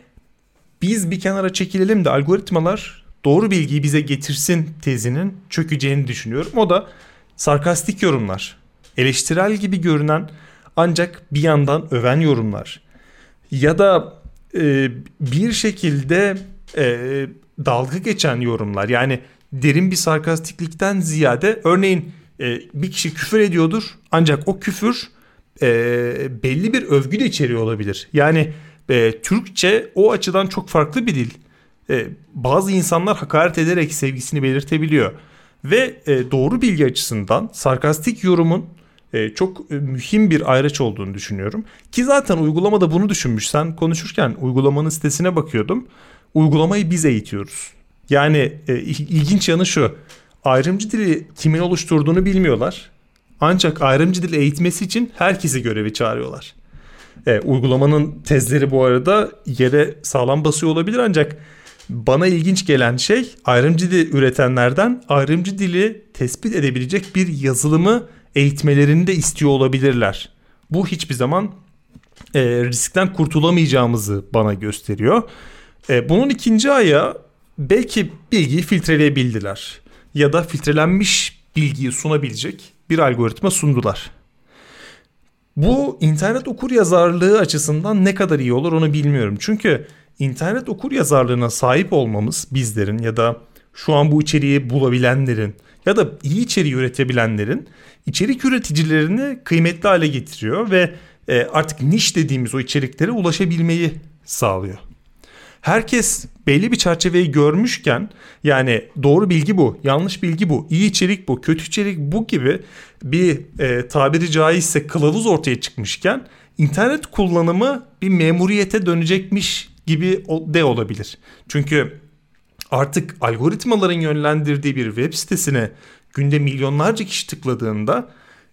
biz bir kenara çekilelim de algoritmalar doğru bilgiyi bize getirsin tezinin çökeceğini düşünüyorum. O da sarkastik yorumlar, eleştirel gibi görünen ancak bir yandan öven yorumlar ya da e, bir şekilde e, dalga geçen yorumlar yani derin bir sarkastiklikten ziyade örneğin e, bir kişi küfür ediyordur ancak o küfür e, belli bir övgü de içeriyor olabilir. Yani e, Türkçe o açıdan çok farklı bir dil. E, bazı insanlar hakaret ederek sevgisini belirtebiliyor. Ve e, doğru bilgi açısından sarkastik yorumun e, çok e, mühim bir ayraç olduğunu düşünüyorum. Ki zaten uygulamada bunu düşünmüş. Sen konuşurken uygulamanın sitesine bakıyordum. Uygulamayı biz eğitiyoruz. Yani e, ilginç yanı şu. Ayrımcı dili kimin oluşturduğunu bilmiyorlar. Ancak ayrımcı dil eğitmesi için herkesi görevi çağırıyorlar. E, uygulamanın tezleri bu arada yere sağlam basıyor olabilir ancak bana ilginç gelen şey ayrımcı dil üretenlerden ayrımcı dili tespit edebilecek bir yazılımı eğitmelerini de istiyor olabilirler. Bu hiçbir zaman e, riskten kurtulamayacağımızı bana gösteriyor. E, bunun ikinci ayağı belki bilgiyi filtreleyebildiler ya da filtrelenmiş bilgiyi sunabilecek bir algoritma sundular. Bu internet okur yazarlığı açısından ne kadar iyi olur onu bilmiyorum. Çünkü internet okur yazarlığına sahip olmamız bizlerin ya da şu an bu içeriği bulabilenlerin ya da iyi içeriği üretebilenlerin içerik üreticilerini kıymetli hale getiriyor ve e, artık niş dediğimiz o içeriklere ulaşabilmeyi sağlıyor herkes belli bir çerçeveyi görmüşken yani doğru bilgi bu, yanlış bilgi bu, iyi içerik bu, kötü içerik bu gibi bir e, tabiri caizse kılavuz ortaya çıkmışken internet kullanımı bir memuriyete dönecekmiş gibi de olabilir. Çünkü artık algoritmaların yönlendirdiği bir web sitesine günde milyonlarca kişi tıkladığında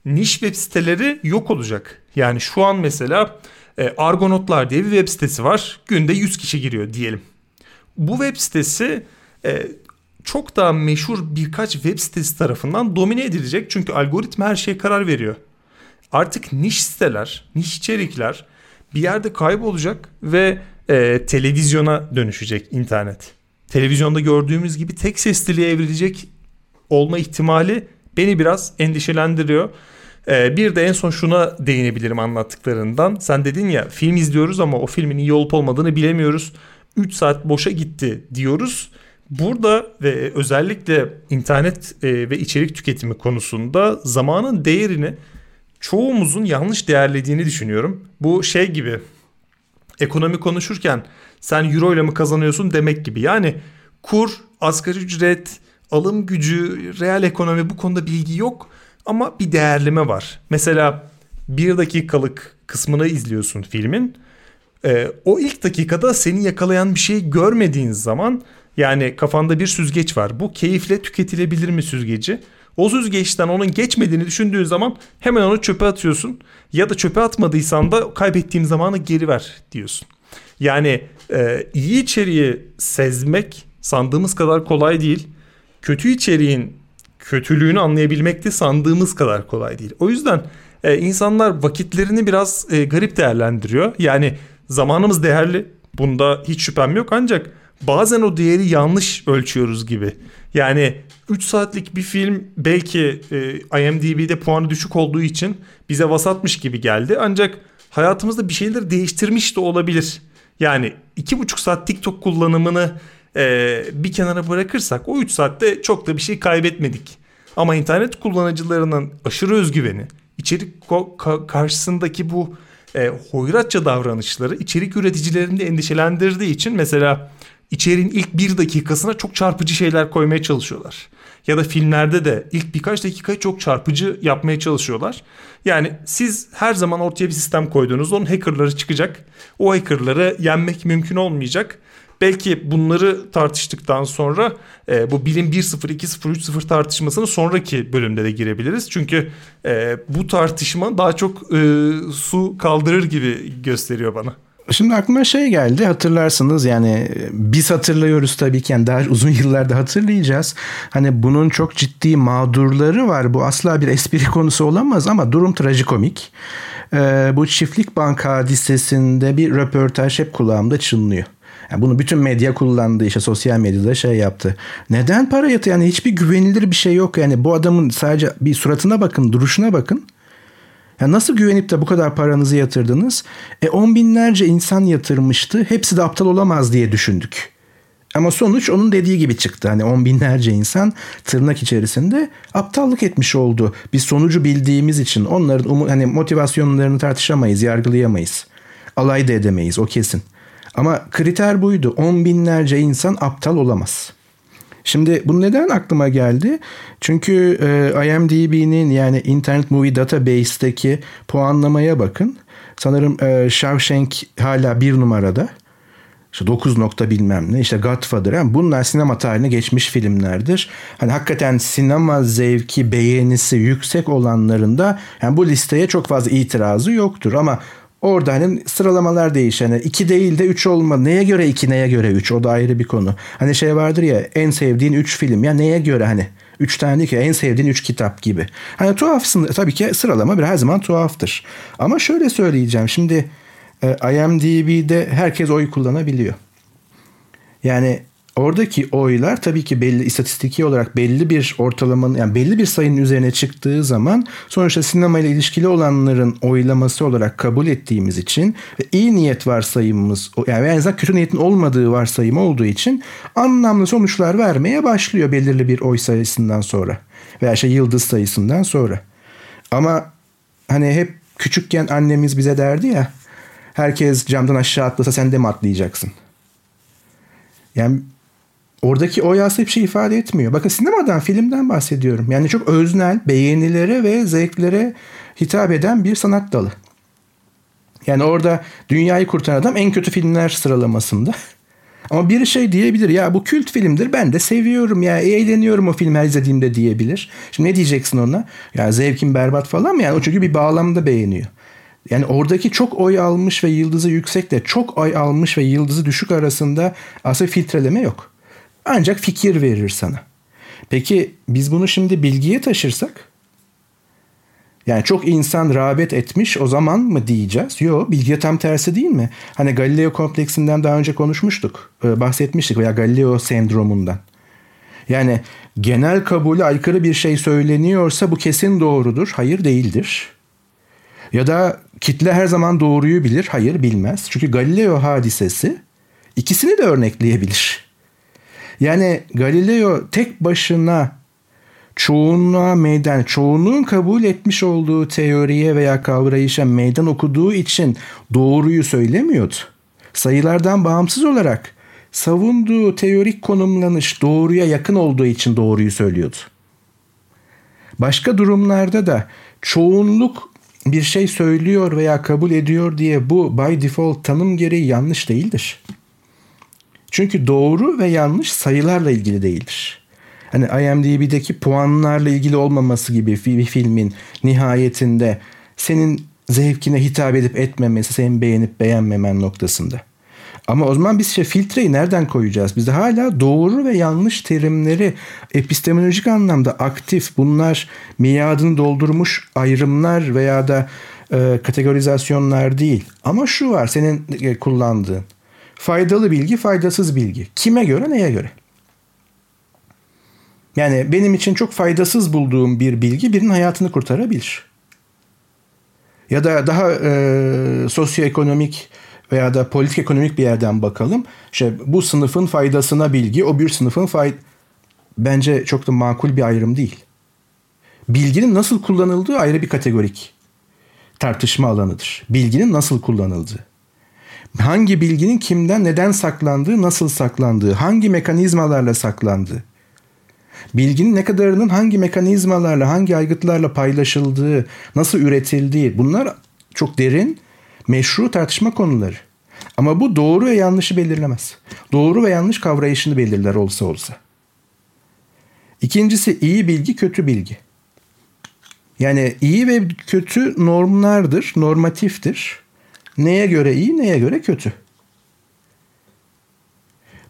niş web siteleri yok olacak. Yani şu an mesela e, Argonotlar diye bir web sitesi var. Günde 100 kişi giriyor diyelim. Bu web sitesi e, çok daha meşhur birkaç web sitesi tarafından domine edilecek. Çünkü algoritma her şeye karar veriyor. Artık niş siteler, niş içerikler bir yerde kaybolacak ve e, televizyona dönüşecek internet. Televizyonda gördüğümüz gibi tek sesliliğe evrilecek olma ihtimali beni biraz endişelendiriyor. Ee, bir de en son şuna değinebilirim anlattıklarından. Sen dedin ya film izliyoruz ama o filmin iyi olup olmadığını bilemiyoruz. 3 saat boşa gitti diyoruz. Burada ve özellikle internet e, ve içerik tüketimi konusunda zamanın değerini çoğumuzun yanlış değerlediğini düşünüyorum. Bu şey gibi ekonomi konuşurken sen euro ile mi kazanıyorsun demek gibi. Yani kur, asgari ücret, alım gücü, reel ekonomi bu konuda bilgi yok ama bir değerleme var. Mesela bir dakikalık kısmını izliyorsun filmin. Ee, o ilk dakikada seni yakalayan bir şey görmediğin zaman yani kafanda bir süzgeç var. Bu keyifle tüketilebilir mi süzgeci? O süzgeçten onun geçmediğini düşündüğün zaman hemen onu çöpe atıyorsun. Ya da çöpe atmadıysan da kaybettiğim zamanı geri ver diyorsun. Yani e, iyi içeriği sezmek sandığımız kadar kolay değil. Kötü içeriğin kötülüğünü anlayabilmek de sandığımız kadar kolay değil. O yüzden e, insanlar vakitlerini biraz e, garip değerlendiriyor. Yani zamanımız değerli. Bunda hiç şüphem yok ancak bazen o değeri yanlış ölçüyoruz gibi. Yani 3 saatlik bir film belki e, IMDb'de puanı düşük olduğu için bize vasatmış gibi geldi. Ancak hayatımızda bir şeyleri değiştirmiş de olabilir. Yani 2,5 saat TikTok kullanımını e, bir kenara bırakırsak o 3 saatte çok da bir şey kaybetmedik. Ama internet kullanıcılarının aşırı özgüveni, içerik karşısındaki bu e, hoyratça davranışları içerik üreticilerini de endişelendirdiği için mesela içeriğin ilk bir dakikasına çok çarpıcı şeyler koymaya çalışıyorlar. Ya da filmlerde de ilk birkaç dakikayı çok çarpıcı yapmaya çalışıyorlar. Yani siz her zaman ortaya bir sistem koydunuz. Onun hackerları çıkacak. O hackerları yenmek mümkün olmayacak. Belki bunları tartıştıktan sonra e, bu bilim 1.0, 2.0, 3.0 tartışmasını sonraki bölümde de girebiliriz. Çünkü e, bu tartışma daha çok e, su kaldırır gibi gösteriyor bana. Şimdi aklıma şey geldi hatırlarsınız yani biz hatırlıyoruz tabii ki yani daha uzun yıllarda hatırlayacağız. Hani bunun çok ciddi mağdurları var. Bu asla bir espri konusu olamaz ama durum trajikomik. Ee, bu çiftlik bank hadisesinde bir röportaj hep kulağımda çınlıyor. Yani bunu bütün medya kullandı işte sosyal medyada şey yaptı. Neden para yatı yani hiçbir güvenilir bir şey yok yani bu adamın sadece bir suratına bakın duruşuna bakın. Ya nasıl güvenip de bu kadar paranızı yatırdınız? E on binlerce insan yatırmıştı. Hepsi de aptal olamaz diye düşündük. Ama sonuç onun dediği gibi çıktı. Hani on binlerce insan tırnak içerisinde aptallık etmiş oldu. Biz sonucu bildiğimiz için onların umu, hani motivasyonlarını tartışamayız, yargılayamayız. Alay da edemeyiz o kesin. Ama kriter buydu. On binlerce insan aptal olamaz. Şimdi bu neden aklıma geldi? Çünkü e, IMDb'nin yani Internet Movie Database'deki puanlamaya bakın. Sanırım e, Shawshank hala bir numarada. İşte 9 nokta bilmem ne işte Godfather yani bunlar sinema tarihine geçmiş filmlerdir. Hani hakikaten sinema zevki beğenisi yüksek olanlarında yani bu listeye çok fazla itirazı yoktur ama Orada hani sıralamalar değişen. Yani 2 değil de 3 olma. Neye göre 2 neye göre 3 o da ayrı bir konu. Hani şey vardır ya en sevdiğin 3 film ya neye göre hani 3 tane ki en sevdiğin 3 kitap gibi. Hani tuhafsın tabii ki sıralama bir her zaman tuhaftır. Ama şöyle söyleyeceğim şimdi e, IMDb'de herkes oy kullanabiliyor. Yani Oradaki oylar tabii ki belli istatistiki olarak belli bir ortalamanın yani belli bir sayının üzerine çıktığı zaman sonuçta sinema ile ilişkili olanların oylaması olarak kabul ettiğimiz için iyi niyet varsayımımız yani en azından kötü niyetin olmadığı varsayım olduğu için anlamlı sonuçlar vermeye başlıyor belirli bir oy sayısından sonra veya şey yıldız sayısından sonra. Ama hani hep küçükken annemiz bize derdi ya herkes camdan aşağı atlasa sen de mi atlayacaksın? Yani Oradaki o yasa hiçbir şey ifade etmiyor. Bakın sinemadan, filmden bahsediyorum. Yani çok öznel, beğenilere ve zevklere hitap eden bir sanat dalı. Yani orada dünyayı kurtaran adam en kötü filmler sıralamasında. <laughs> Ama bir şey diyebilir ya bu kült filmdir ben de seviyorum ya eğleniyorum o filmi her izlediğimde diyebilir. Şimdi ne diyeceksin ona? Ya zevkin berbat falan mı? Yani o çünkü bir bağlamda beğeniyor. Yani oradaki çok oy almış ve yıldızı yüksekle çok oy almış ve yıldızı düşük arasında aslında filtreleme yok. Ancak fikir verir sana. Peki biz bunu şimdi bilgiye taşırsak? Yani çok insan rağbet etmiş o zaman mı diyeceğiz? Yok bilgiye tam tersi değil mi? Hani Galileo kompleksinden daha önce konuşmuştuk. Bahsetmiştik veya Galileo sendromundan. Yani genel kabule aykırı bir şey söyleniyorsa bu kesin doğrudur. Hayır değildir. Ya da kitle her zaman doğruyu bilir. Hayır bilmez. Çünkü Galileo hadisesi ikisini de örnekleyebilir. Yani Galileo tek başına çoğunluğa meydan, çoğunluğun kabul etmiş olduğu teoriye veya kavrayışa meydan okuduğu için doğruyu söylemiyordu. Sayılardan bağımsız olarak savunduğu teorik konumlanış doğruya yakın olduğu için doğruyu söylüyordu. Başka durumlarda da çoğunluk bir şey söylüyor veya kabul ediyor diye bu by default tanım gereği yanlış değildir. Çünkü doğru ve yanlış sayılarla ilgili değildir. Hani IMDb'deki puanlarla ilgili olmaması gibi bir filmin nihayetinde senin zevkine hitap edip etmemesi, senin beğenip beğenmemen noktasında. Ama o zaman biz şey filtreyi nereden koyacağız? Biz de hala doğru ve yanlış terimleri epistemolojik anlamda aktif bunlar miadını doldurmuş ayrımlar veya da e, kategorizasyonlar değil. Ama şu var senin e, kullandığın. Faydalı bilgi, faydasız bilgi. Kime göre, neye göre? Yani benim için çok faydasız bulduğum bir bilgi birinin hayatını kurtarabilir. Ya da daha e, sosyoekonomik veya da politik ekonomik bir yerden bakalım. İşte bu sınıfın faydasına bilgi, o bir sınıfın fay bence çok da makul bir ayrım değil. Bilginin nasıl kullanıldığı ayrı bir kategorik tartışma alanıdır. Bilginin nasıl kullanıldığı. Hangi bilginin kimden neden saklandığı, nasıl saklandığı, hangi mekanizmalarla saklandığı. Bilginin ne kadarının hangi mekanizmalarla, hangi aygıtlarla paylaşıldığı, nasıl üretildiği bunlar çok derin meşru tartışma konuları. Ama bu doğru ve yanlışı belirlemez. Doğru ve yanlış kavrayışını belirler olsa olsa. İkincisi iyi bilgi, kötü bilgi. Yani iyi ve kötü normlardır, normatiftir. Neye göre iyi, neye göre kötü.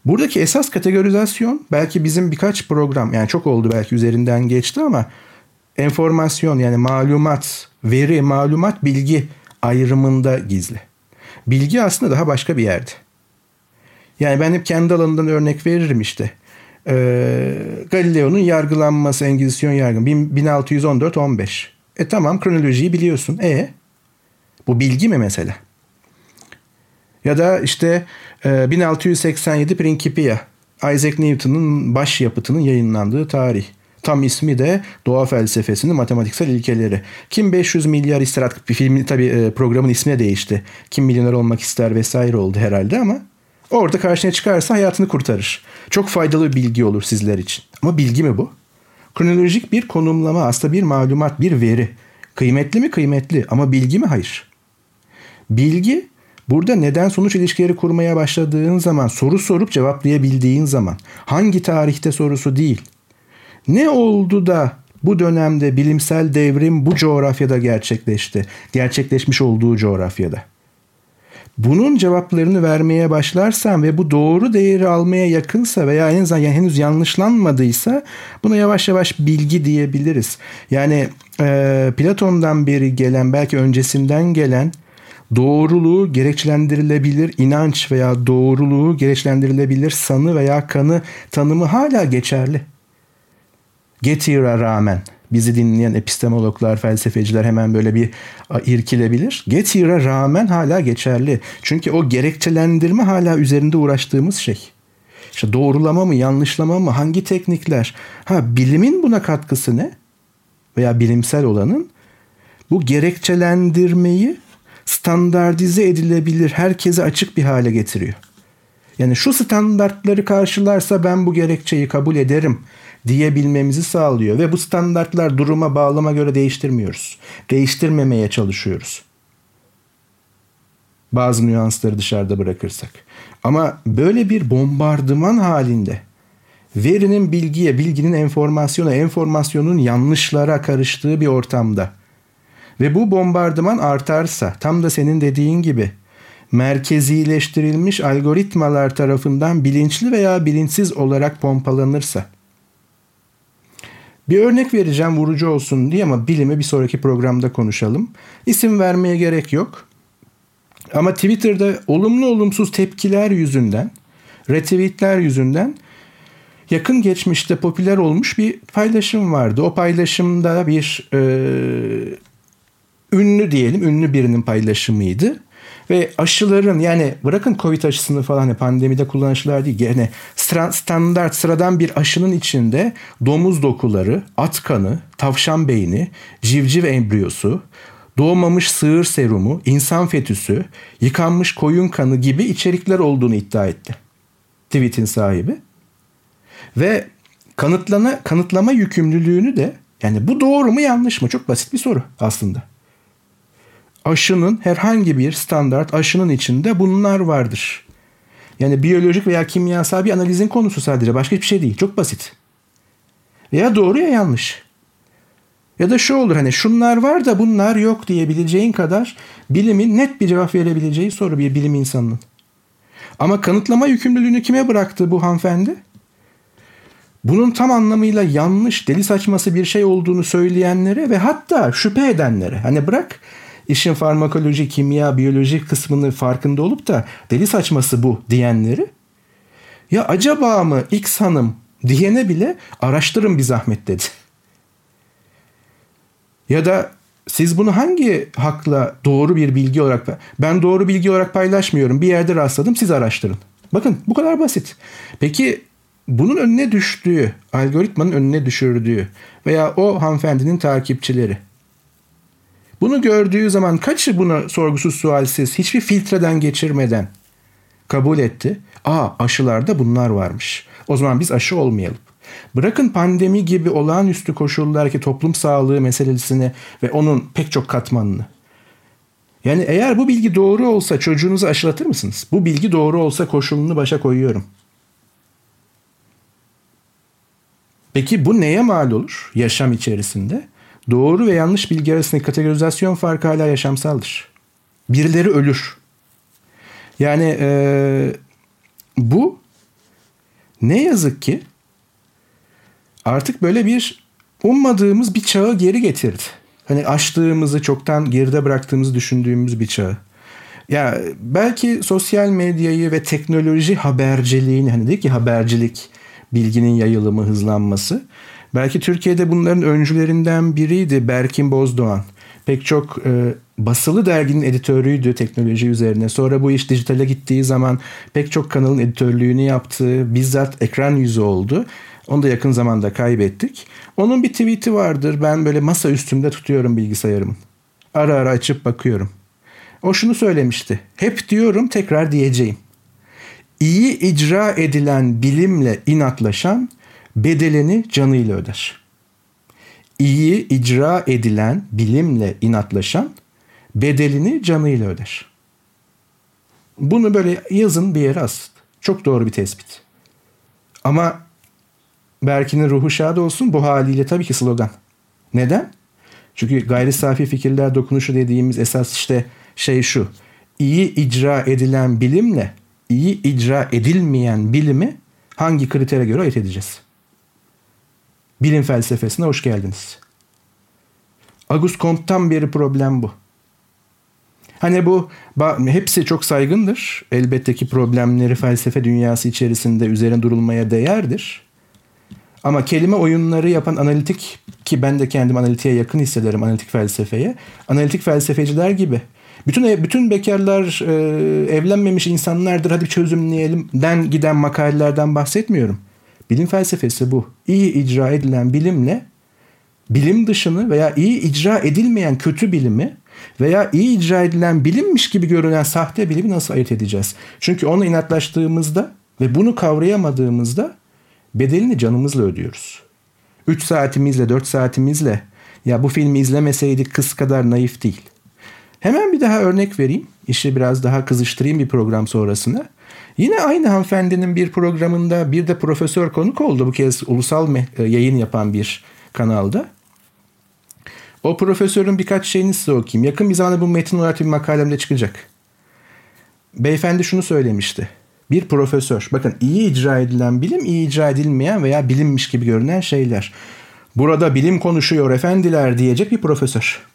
Buradaki esas kategorizasyon belki bizim birkaç program yani çok oldu belki üzerinden geçti ama enformasyon yani malumat, veri, malumat, bilgi ayrımında gizli. Bilgi aslında daha başka bir yerde. Yani ben hep kendi alanından örnek veririm işte. Ee, Galileo'nun yargılanması, Engizisyon yargı 1614-15. E tamam kronolojiyi biliyorsun. E bu bilgi mi mesela? Ya da işte e, 1687 Principia. Isaac Newton'un baş yapıtının yayınlandığı tarih. Tam ismi de Doğa Felsefesinin Matematiksel İlkeleri. Kim 500 milyar ister artık bir filmin tabi e, programın ismi değişti. Kim milyoner olmak ister vesaire oldu herhalde ama orada karşına çıkarsa hayatını kurtarır. Çok faydalı bir bilgi olur sizler için. Ama bilgi mi bu? Kronolojik bir konumlama aslında bir malumat, bir veri. Kıymetli mi? Kıymetli. Ama bilgi mi? Hayır. Bilgi Burada neden sonuç ilişkileri kurmaya başladığın zaman, soru sorup cevaplayabildiğin zaman, hangi tarihte sorusu değil, ne oldu da bu dönemde bilimsel devrim bu coğrafyada gerçekleşti? Gerçekleşmiş olduğu coğrafyada. Bunun cevaplarını vermeye başlarsan ve bu doğru değeri almaya yakınsa veya en azından yani henüz yanlışlanmadıysa buna yavaş yavaş bilgi diyebiliriz. Yani e, Platon'dan beri gelen belki öncesinden gelen doğruluğu gerekçelendirilebilir inanç veya doğruluğu gerekçelendirilebilir sanı veya kanı tanımı hala geçerli. Getir'a rağmen bizi dinleyen epistemologlar, felsefeciler hemen böyle bir irkilebilir. Getir'a rağmen hala geçerli. Çünkü o gerekçelendirme hala üzerinde uğraştığımız şey. İşte doğrulama mı, yanlışlama mı, hangi teknikler? Ha bilimin buna katkısı ne? Veya bilimsel olanın bu gerekçelendirmeyi standartize edilebilir, herkese açık bir hale getiriyor. Yani şu standartları karşılarsa ben bu gerekçeyi kabul ederim diyebilmemizi sağlıyor ve bu standartlar duruma bağlama göre değiştirmiyoruz. Değiştirmemeye çalışıyoruz. Bazı nüansları dışarıda bırakırsak. Ama böyle bir bombardıman halinde verinin bilgiye, bilginin enformasyona, enformasyonun yanlışlara karıştığı bir ortamda ve bu bombardıman artarsa tam da senin dediğin gibi merkezileştirilmiş algoritmalar tarafından bilinçli veya bilinçsiz olarak pompalanırsa bir örnek vereceğim vurucu olsun diye ama bilimi bir sonraki programda konuşalım. İsim vermeye gerek yok. Ama Twitter'da olumlu olumsuz tepkiler yüzünden, retweetler yüzünden yakın geçmişte popüler olmuş bir paylaşım vardı. O paylaşımda bir e, ünlü diyelim, ünlü birinin paylaşımıydı. Ve aşıların yani bırakın Covid aşısını falan hani pandemide kullanılan aşılar değil. Yani standart sıradan bir aşının içinde domuz dokuları, at kanı, tavşan beyni, civciv embriyosu, doğmamış sığır serumu, insan fetüsü, yıkanmış koyun kanı gibi içerikler olduğunu iddia etti. Tweet'in sahibi. Ve kanıtlana, kanıtlama yükümlülüğünü de yani bu doğru mu yanlış mı? Çok basit bir soru aslında. Aşının herhangi bir standart aşının içinde bunlar vardır. Yani biyolojik veya kimyasal bir analizin konusu sadece. Başka hiçbir şey değil. Çok basit. Ya doğru ya yanlış. Ya da şu olur hani şunlar var da bunlar yok diyebileceğin kadar bilimin net bir cevap verebileceği soru bir bilim insanının. Ama kanıtlama yükümlülüğünü kime bıraktı bu hanımefendi? Bunun tam anlamıyla yanlış, deli saçması bir şey olduğunu söyleyenlere ve hatta şüphe edenlere. Hani bırak işin farmakoloji, kimya, biyoloji kısmını farkında olup da deli saçması bu diyenleri. Ya acaba mı X hanım diyene bile araştırın bir zahmet dedi. Ya da siz bunu hangi hakla doğru bir bilgi olarak ben doğru bilgi olarak paylaşmıyorum. Bir yerde rastladım siz araştırın. Bakın bu kadar basit. Peki bunun önüne düştüğü, algoritmanın önüne düşürdüğü veya o hanımefendinin takipçileri bunu gördüğü zaman kaçı bunu sorgusuz sualsiz hiçbir filtreden geçirmeden kabul etti. Aa aşılarda bunlar varmış. O zaman biz aşı olmayalım. Bırakın pandemi gibi olağanüstü koşullardaki toplum sağlığı meselesini ve onun pek çok katmanını. Yani eğer bu bilgi doğru olsa çocuğunuzu aşılatır mısınız? Bu bilgi doğru olsa koşulunu başa koyuyorum. Peki bu neye mal olur yaşam içerisinde? Doğru ve yanlış bilgi arasındaki kategorizasyon farkı hala yaşamsaldır. Birileri ölür. Yani e, bu ne yazık ki artık böyle bir ummadığımız bir çağı geri getirdi. Hani açtığımızı çoktan geride bıraktığımızı düşündüğümüz bir çağı. Ya belki sosyal medyayı ve teknoloji haberciliğini hani dedik ki habercilik bilginin yayılımı hızlanması. Belki Türkiye'de bunların öncülerinden biriydi Berkin Bozdoğan. Pek çok e, basılı derginin editörüydü teknoloji üzerine. Sonra bu iş dijitale gittiği zaman pek çok kanalın editörlüğünü yaptı. Bizzat ekran yüzü oldu. Onu da yakın zamanda kaybettik. Onun bir tweet'i vardır. Ben böyle masa üstümde tutuyorum bilgisayarımın. Ara ara açıp bakıyorum. O şunu söylemişti. Hep diyorum tekrar diyeceğim. İyi icra edilen bilimle inatlaşan bedelini canıyla öder. İyi icra edilen bilimle inatlaşan bedelini canıyla öder. Bunu böyle yazın bir yere asın. Çok doğru bir tespit. Ama Berkin'in ruhu şad olsun bu haliyle tabii ki slogan. Neden? Çünkü gayri safi fikirler dokunuşu dediğimiz esas işte şey şu. İyi icra edilen bilimle iyi icra edilmeyen bilimi hangi kritere göre ayırt edeceğiz? Bilim felsefesine hoş geldiniz. Auguste Comte'tan beri problem bu. Hani bu hepsi çok saygındır. Elbette ki problemleri felsefe dünyası içerisinde üzerine durulmaya değerdir. Ama kelime oyunları yapan analitik ki ben de kendim analitiğe yakın hissederim analitik felsefeye. Analitik felsefeciler gibi. Bütün bütün bekarlar e, evlenmemiş insanlardır hadi çözümleyelim den giden makalelerden bahsetmiyorum. Bilim felsefesi bu. İyi icra edilen bilimle bilim dışını veya iyi icra edilmeyen kötü bilimi veya iyi icra edilen bilimmiş gibi görünen sahte bilimi nasıl ayırt edeceğiz? Çünkü onu inatlaştığımızda ve bunu kavrayamadığımızda bedelini canımızla ödüyoruz. 3 saatimizle 4 saatimizle ya bu filmi izlemeseydik kız kadar naif değil. Hemen bir daha örnek vereyim. İşi biraz daha kızıştırayım bir program sonrasında. Yine aynı hanımefendinin bir programında bir de profesör konuk oldu. Bu kez ulusal e, yayın yapan bir kanalda. O profesörün birkaç şeyini size okuyayım. Yakın bir zamanda bu metin olarak bir makalemde çıkacak. Beyefendi şunu söylemişti. Bir profesör. Bakın iyi icra edilen bilim, iyi icra edilmeyen veya bilinmiş gibi görünen şeyler. Burada bilim konuşuyor efendiler diyecek bir profesör.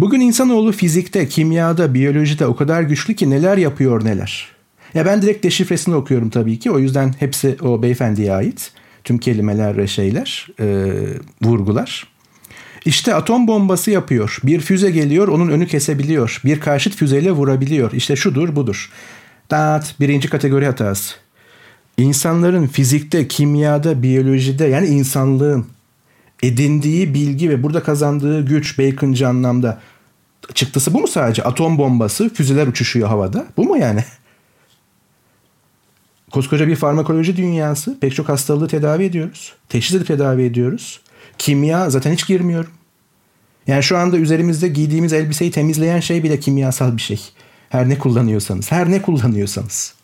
Bugün insanoğlu fizikte, kimyada, biyolojide o kadar güçlü ki neler yapıyor neler. Ya ben direkt deşifresini okuyorum tabii ki. O yüzden hepsi o beyefendiye ait. Tüm kelimeler ve şeyler, e, vurgular. İşte atom bombası yapıyor. Bir füze geliyor, onun önü kesebiliyor. Bir karşıt füzeyle vurabiliyor. İşte şudur, budur. Dat birinci kategori hatası. İnsanların fizikte, kimyada, biyolojide yani insanlığın edindiği bilgi ve burada kazandığı güç Bacon'cı anlamda çıktısı bu mu sadece? Atom bombası, füzeler uçuşuyor havada. Bu mu yani? <laughs> Koskoca bir farmakoloji dünyası. Pek çok hastalığı tedavi ediyoruz. Teşhis edip tedavi ediyoruz. Kimya zaten hiç girmiyorum. Yani şu anda üzerimizde giydiğimiz elbiseyi temizleyen şey bile kimyasal bir şey. Her ne kullanıyorsanız. Her ne kullanıyorsanız.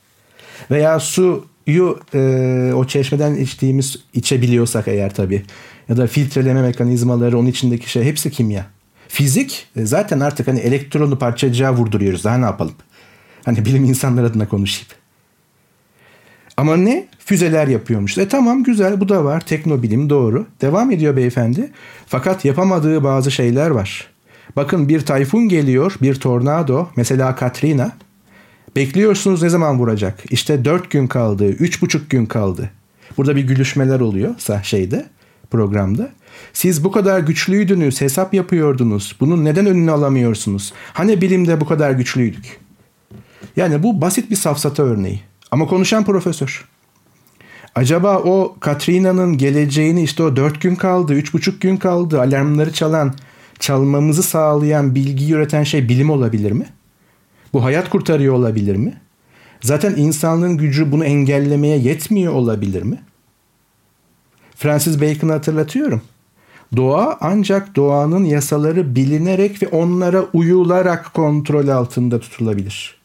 Veya suyu e, o çeşmeden içtiğimiz içebiliyorsak eğer tabii. Ya da filtreleme mekanizmaları onun içindeki şey hepsi kimya. Fizik e, zaten artık hani elektronu parçacığa vurduruyoruz. Daha ne yapalım? Hani bilim insanları adına konuşayım. Ama ne? Füzeler yapıyormuş. E tamam güzel bu da var. Teknobilim doğru. Devam ediyor beyefendi. Fakat yapamadığı bazı şeyler var. Bakın bir tayfun geliyor, bir tornado, mesela Katrina. Bekliyorsunuz ne zaman vuracak? İşte dört gün kaldı, üç buçuk gün kaldı. Burada bir gülüşmeler oluyor şeyde, programda. Siz bu kadar güçlüydünüz, hesap yapıyordunuz. Bunun neden önünü alamıyorsunuz? Hani bilimde bu kadar güçlüydük? Yani bu basit bir safsata örneği. Ama konuşan profesör. Acaba o Katrina'nın geleceğini işte o dört gün kaldı, üç buçuk gün kaldı, alarmları çalan, çalmamızı sağlayan, bilgi üreten şey bilim olabilir mi? Bu hayat kurtarıyor olabilir mi? Zaten insanlığın gücü bunu engellemeye yetmiyor olabilir mi? Francis Bacon'ı hatırlatıyorum. Doğa ancak doğanın yasaları bilinerek ve onlara uyularak kontrol altında tutulabilir.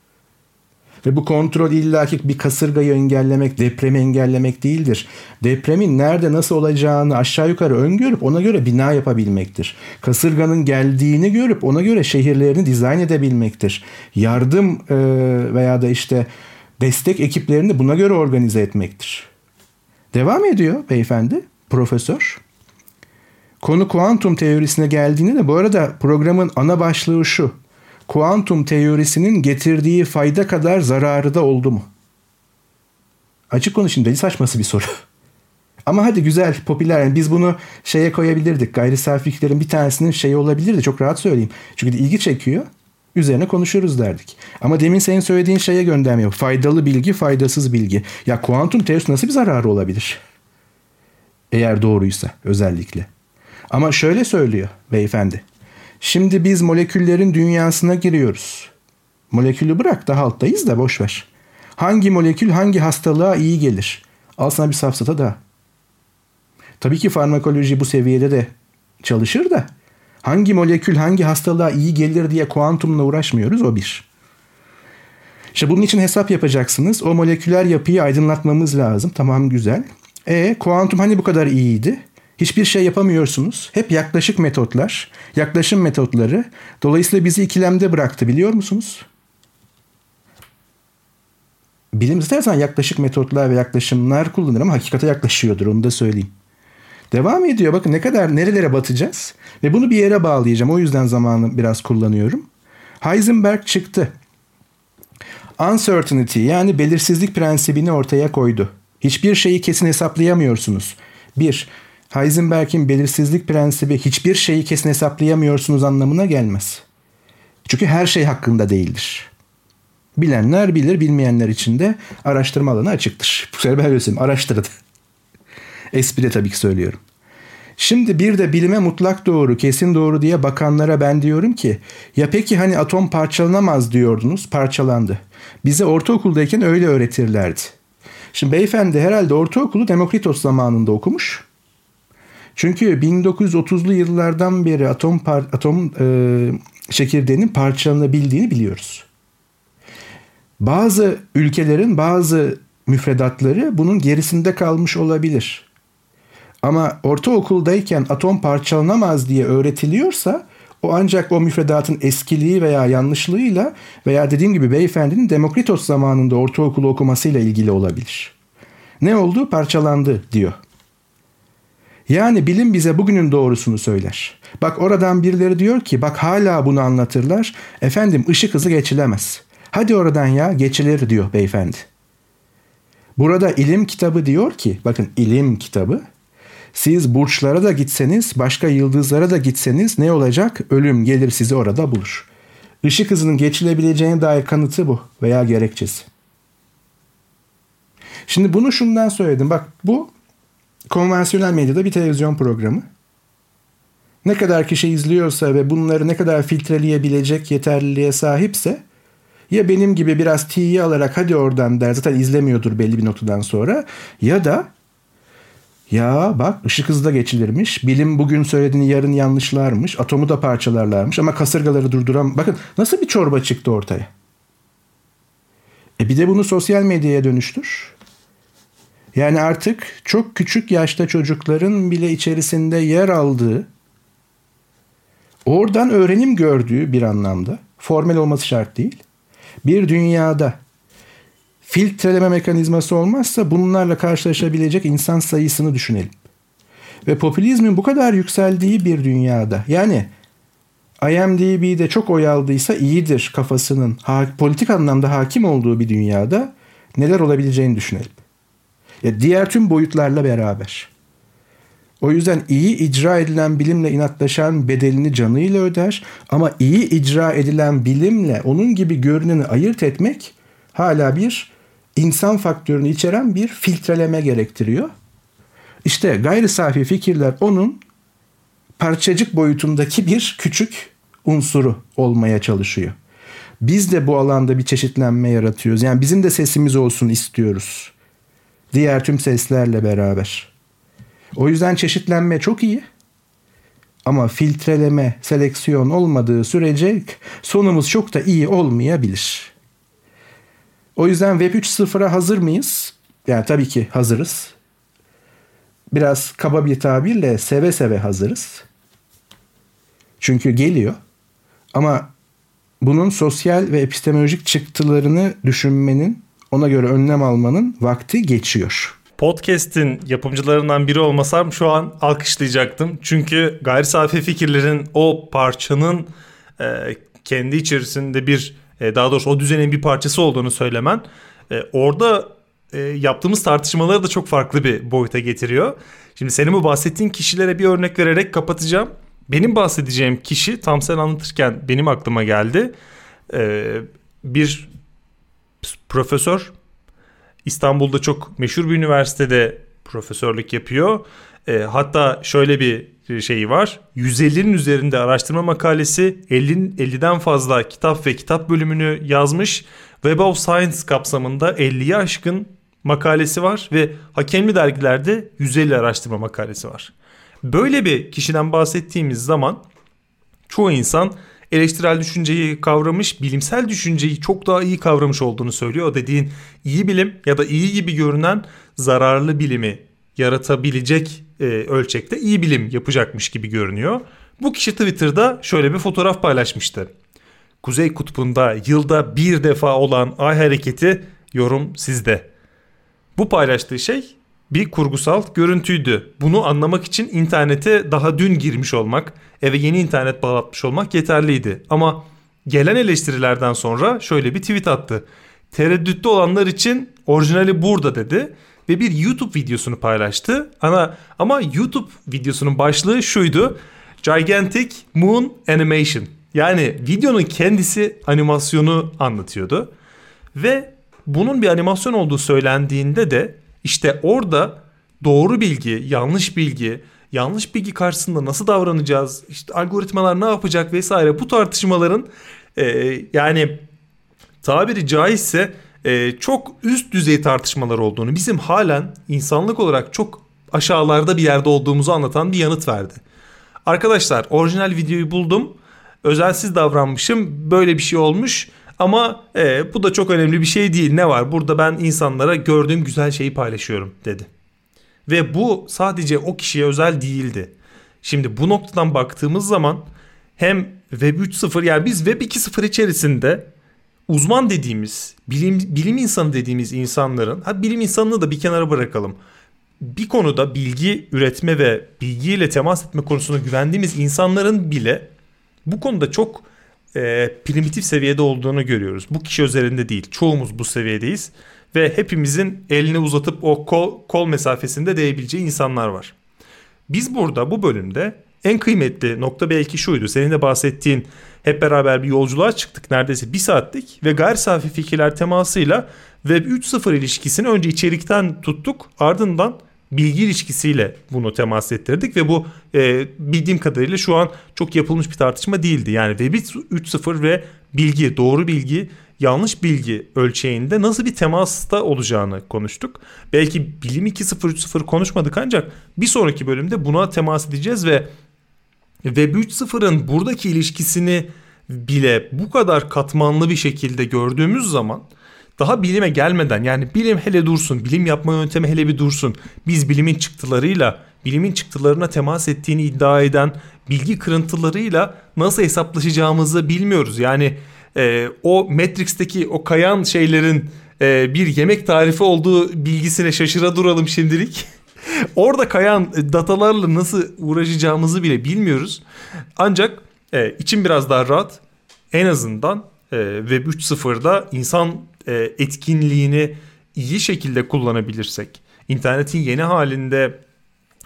Ve bu kontrol illaki bir kasırgayı engellemek, depremi engellemek değildir. Depremin nerede nasıl olacağını aşağı yukarı öngörüp ona göre bina yapabilmektir. Kasırganın geldiğini görüp ona göre şehirlerini dizayn edebilmektir. Yardım veya da işte destek ekiplerini buna göre organize etmektir. Devam ediyor beyefendi, profesör. Konu kuantum teorisine geldiğinde de bu arada programın ana başlığı şu kuantum teorisinin getirdiği fayda kadar zararı da oldu mu? Açık konuşayım deli saçması bir soru. <laughs> Ama hadi güzel, popüler. Yani biz bunu şeye koyabilirdik. Gayri safiliklerin bir tanesinin şeyi olabilirdi. Çok rahat söyleyeyim. Çünkü ilgi çekiyor. Üzerine konuşuruz derdik. Ama demin senin söylediğin şeye gönderme yok. Faydalı bilgi, faydasız bilgi. Ya kuantum teorisi nasıl bir zararı olabilir? Eğer doğruysa özellikle. Ama şöyle söylüyor beyefendi. Şimdi biz moleküllerin dünyasına giriyoruz. Molekülü bırak daha alttayız da boş ver. Hangi molekül hangi hastalığa iyi gelir? Al sana bir safsata da. Tabii ki farmakoloji bu seviyede de çalışır da hangi molekül hangi hastalığa iyi gelir diye kuantumla uğraşmıyoruz o bir. İşte bunun için hesap yapacaksınız. O moleküler yapıyı aydınlatmamız lazım. Tamam güzel. E kuantum hani bu kadar iyiydi? Hiçbir şey yapamıyorsunuz. Hep yaklaşık metotlar, yaklaşım metotları. Dolayısıyla bizi ikilemde bıraktı biliyor musunuz? Bilim istersen yaklaşık metotlar ve yaklaşımlar kullanır ama hakikate yaklaşıyordur onu da söyleyeyim. Devam ediyor. Bakın ne kadar nerelere batacağız. Ve bunu bir yere bağlayacağım. O yüzden zamanı biraz kullanıyorum. Heisenberg çıktı. Uncertainty yani belirsizlik prensibini ortaya koydu. Hiçbir şeyi kesin hesaplayamıyorsunuz. Bir, Heisenberg'in belirsizlik prensibi hiçbir şeyi kesin hesaplayamıyorsunuz anlamına gelmez. Çünkü her şey hakkında değildir. Bilenler bilir, bilmeyenler için de araştırma alanı açıktır. Bu sefer ben öyle araştırdı. Espri tabii ki söylüyorum. Şimdi bir de bilime mutlak doğru, kesin doğru diye bakanlara ben diyorum ki ya peki hani atom parçalanamaz diyordunuz, parçalandı. Bize ortaokuldayken öyle öğretirlerdi. Şimdi beyefendi herhalde ortaokulu Demokritos zamanında okumuş. Çünkü 1930'lu yıllardan beri atom par atom e, çekirdeğinin parçalanabildiğini biliyoruz. Bazı ülkelerin bazı müfredatları bunun gerisinde kalmış olabilir. Ama ortaokuldayken atom parçalanamaz diye öğretiliyorsa o ancak o müfredatın eskiliği veya yanlışlığıyla veya dediğim gibi beyefendinin Demokritos zamanında ortaokulu okumasıyla ilgili olabilir. Ne oldu? Parçalandı diyor. Yani bilim bize bugünün doğrusunu söyler. Bak oradan birileri diyor ki bak hala bunu anlatırlar. Efendim ışık hızı geçilemez. Hadi oradan ya geçilir diyor beyefendi. Burada ilim kitabı diyor ki bakın ilim kitabı siz burçlara da gitseniz başka yıldızlara da gitseniz ne olacak? Ölüm gelir sizi orada bulur. Işık hızının geçilebileceğine dair kanıtı bu veya gerekçesi. Şimdi bunu şundan söyledim. Bak bu konvansiyonel medyada bir televizyon programı. Ne kadar kişi izliyorsa ve bunları ne kadar filtreleyebilecek yeterliliğe sahipse ya benim gibi biraz T'yi alarak hadi oradan der zaten izlemiyordur belli bir noktadan sonra ya da ya bak ışık hızda geçilirmiş. Bilim bugün söylediğini yarın yanlışlarmış. Atomu da parçalarlarmış ama kasırgaları durduram. Bakın nasıl bir çorba çıktı ortaya. E bir de bunu sosyal medyaya dönüştür. Yani artık çok küçük yaşta çocukların bile içerisinde yer aldığı, oradan öğrenim gördüğü bir anlamda, formel olması şart değil, bir dünyada filtreleme mekanizması olmazsa bunlarla karşılaşabilecek insan sayısını düşünelim. Ve popülizmin bu kadar yükseldiği bir dünyada yani IMDB'de çok oy aldıysa iyidir kafasının politik anlamda hakim olduğu bir dünyada neler olabileceğini düşünelim. Ya diğer tüm boyutlarla beraber. O yüzden iyi icra edilen bilimle inatlaşan bedelini canıyla öder ama iyi icra edilen bilimle onun gibi görüneni ayırt etmek hala bir insan faktörünü içeren bir filtreleme gerektiriyor. İşte gayri safi fikirler onun parçacık boyutundaki bir küçük unsuru olmaya çalışıyor. Biz de bu alanda bir çeşitlenme yaratıyoruz. Yani bizim de sesimiz olsun istiyoruz. Diğer tüm seslerle beraber. O yüzden çeşitlenme çok iyi. Ama filtreleme, seleksiyon olmadığı sürece sonumuz çok da iyi olmayabilir. O yüzden Web 3.0'a hazır mıyız? Yani tabii ki hazırız. Biraz kaba bir tabirle seve seve hazırız. Çünkü geliyor. Ama bunun sosyal ve epistemolojik çıktılarını düşünmenin, ona göre önlem almanın vakti geçiyor. Podcast'in yapımcılarından biri olmasam şu an alkışlayacaktım. Çünkü gayri safi fikirlerin o parçanın e, kendi içerisinde bir e, daha doğrusu o düzenin bir parçası olduğunu söylemen e, orada e, yaptığımız tartışmaları da çok farklı bir boyuta getiriyor. Şimdi senin bu bahsettiğin kişilere bir örnek vererek kapatacağım. Benim bahsedeceğim kişi tam sen anlatırken benim aklıma geldi. Bir profesör İstanbul'da çok meşhur bir üniversitede profesörlük yapıyor. Hatta şöyle bir şeyi var. 150'nin üzerinde araştırma makalesi, 50 50'den fazla kitap ve kitap bölümünü yazmış. Web of Science kapsamında 50'ye aşkın makalesi var ve hakemli dergilerde 150 araştırma makalesi var. Böyle bir kişiden bahsettiğimiz zaman çoğu insan eleştirel düşünceyi kavramış, bilimsel düşünceyi çok daha iyi kavramış olduğunu söylüyor. O dediğin iyi bilim ya da iyi gibi görünen zararlı bilimi yaratabilecek e, ölçekte iyi bilim yapacakmış gibi görünüyor. Bu kişi Twitter'da şöyle bir fotoğraf paylaşmıştı. Kuzey kutbunda yılda bir defa olan ay hareketi yorum sizde. Bu paylaştığı şey bir kurgusal görüntüydü. Bunu anlamak için internete daha dün girmiş olmak, eve yeni internet bağlatmış olmak yeterliydi. Ama gelen eleştirilerden sonra şöyle bir tweet attı. Tereddütte olanlar için orijinali burada dedi ve bir YouTube videosunu paylaştı. Ana ama YouTube videosunun başlığı şuydu. Gigantic Moon Animation. Yani videonun kendisi animasyonu anlatıyordu. Ve bunun bir animasyon olduğu söylendiğinde de işte orada doğru bilgi, yanlış bilgi, yanlış bilgi karşısında nasıl davranacağız, işte algoritmalar ne yapacak vesaire bu tartışmaların e, yani tabiri caizse e, çok üst düzey tartışmalar olduğunu, bizim halen insanlık olarak çok aşağılarda bir yerde olduğumuzu anlatan bir yanıt verdi. Arkadaşlar orijinal videoyu buldum. Özensiz davranmışım. Böyle bir şey olmuş. Ama e, bu da çok önemli bir şey değil. Ne var? Burada ben insanlara gördüğüm güzel şeyi paylaşıyorum dedi. Ve bu sadece o kişiye özel değildi. Şimdi bu noktadan baktığımız zaman hem Web 3.0 yani biz Web 2.0 içerisinde uzman dediğimiz, bilim, bilim insanı dediğimiz insanların, ha bilim insanını da bir kenara bırakalım. Bir konuda bilgi üretme ve bilgiyle temas etme konusunda güvendiğimiz insanların bile bu konuda çok e, primitif seviyede olduğunu görüyoruz. Bu kişi üzerinde değil. Çoğumuz bu seviyedeyiz ve hepimizin elini uzatıp o kol, kol mesafesinde değebileceği insanlar var. Biz burada bu bölümde en kıymetli nokta belki şuydu. Senin de bahsettiğin hep beraber bir yolculuğa çıktık neredeyse bir saatlik ve gayri safi fikirler temasıyla Web 3.0 ilişkisini önce içerikten tuttuk ardından bilgi ilişkisiyle bunu temas ettirdik ve bu e, bildiğim kadarıyla şu an çok yapılmış bir tartışma değildi. Yani Web 3.0 ve bilgi, doğru bilgi, yanlış bilgi ölçeğinde nasıl bir temasta olacağını konuştuk. Belki bilim 2.0 3.0 konuşmadık ancak bir sonraki bölümde buna temas edeceğiz ve Web 3.0'ın buradaki ilişkisini bile bu kadar katmanlı bir şekilde gördüğümüz zaman daha bilime gelmeden yani bilim hele dursun, bilim yapma yöntemi hele bir dursun. Biz bilimin çıktılarıyla, bilimin çıktılarına temas ettiğini iddia eden bilgi kırıntılarıyla nasıl hesaplaşacağımızı bilmiyoruz. Yani e, o Matrix'teki o kayan şeylerin e, bir yemek tarifi olduğu bilgisine şaşıra duralım şimdilik. <laughs> Orada kayan datalarla nasıl uğraşacağımızı bile bilmiyoruz. Ancak e, için biraz daha rahat. En azından e, Web 3.0'da insan e, etkinliğini iyi şekilde kullanabilirsek, internetin yeni halinde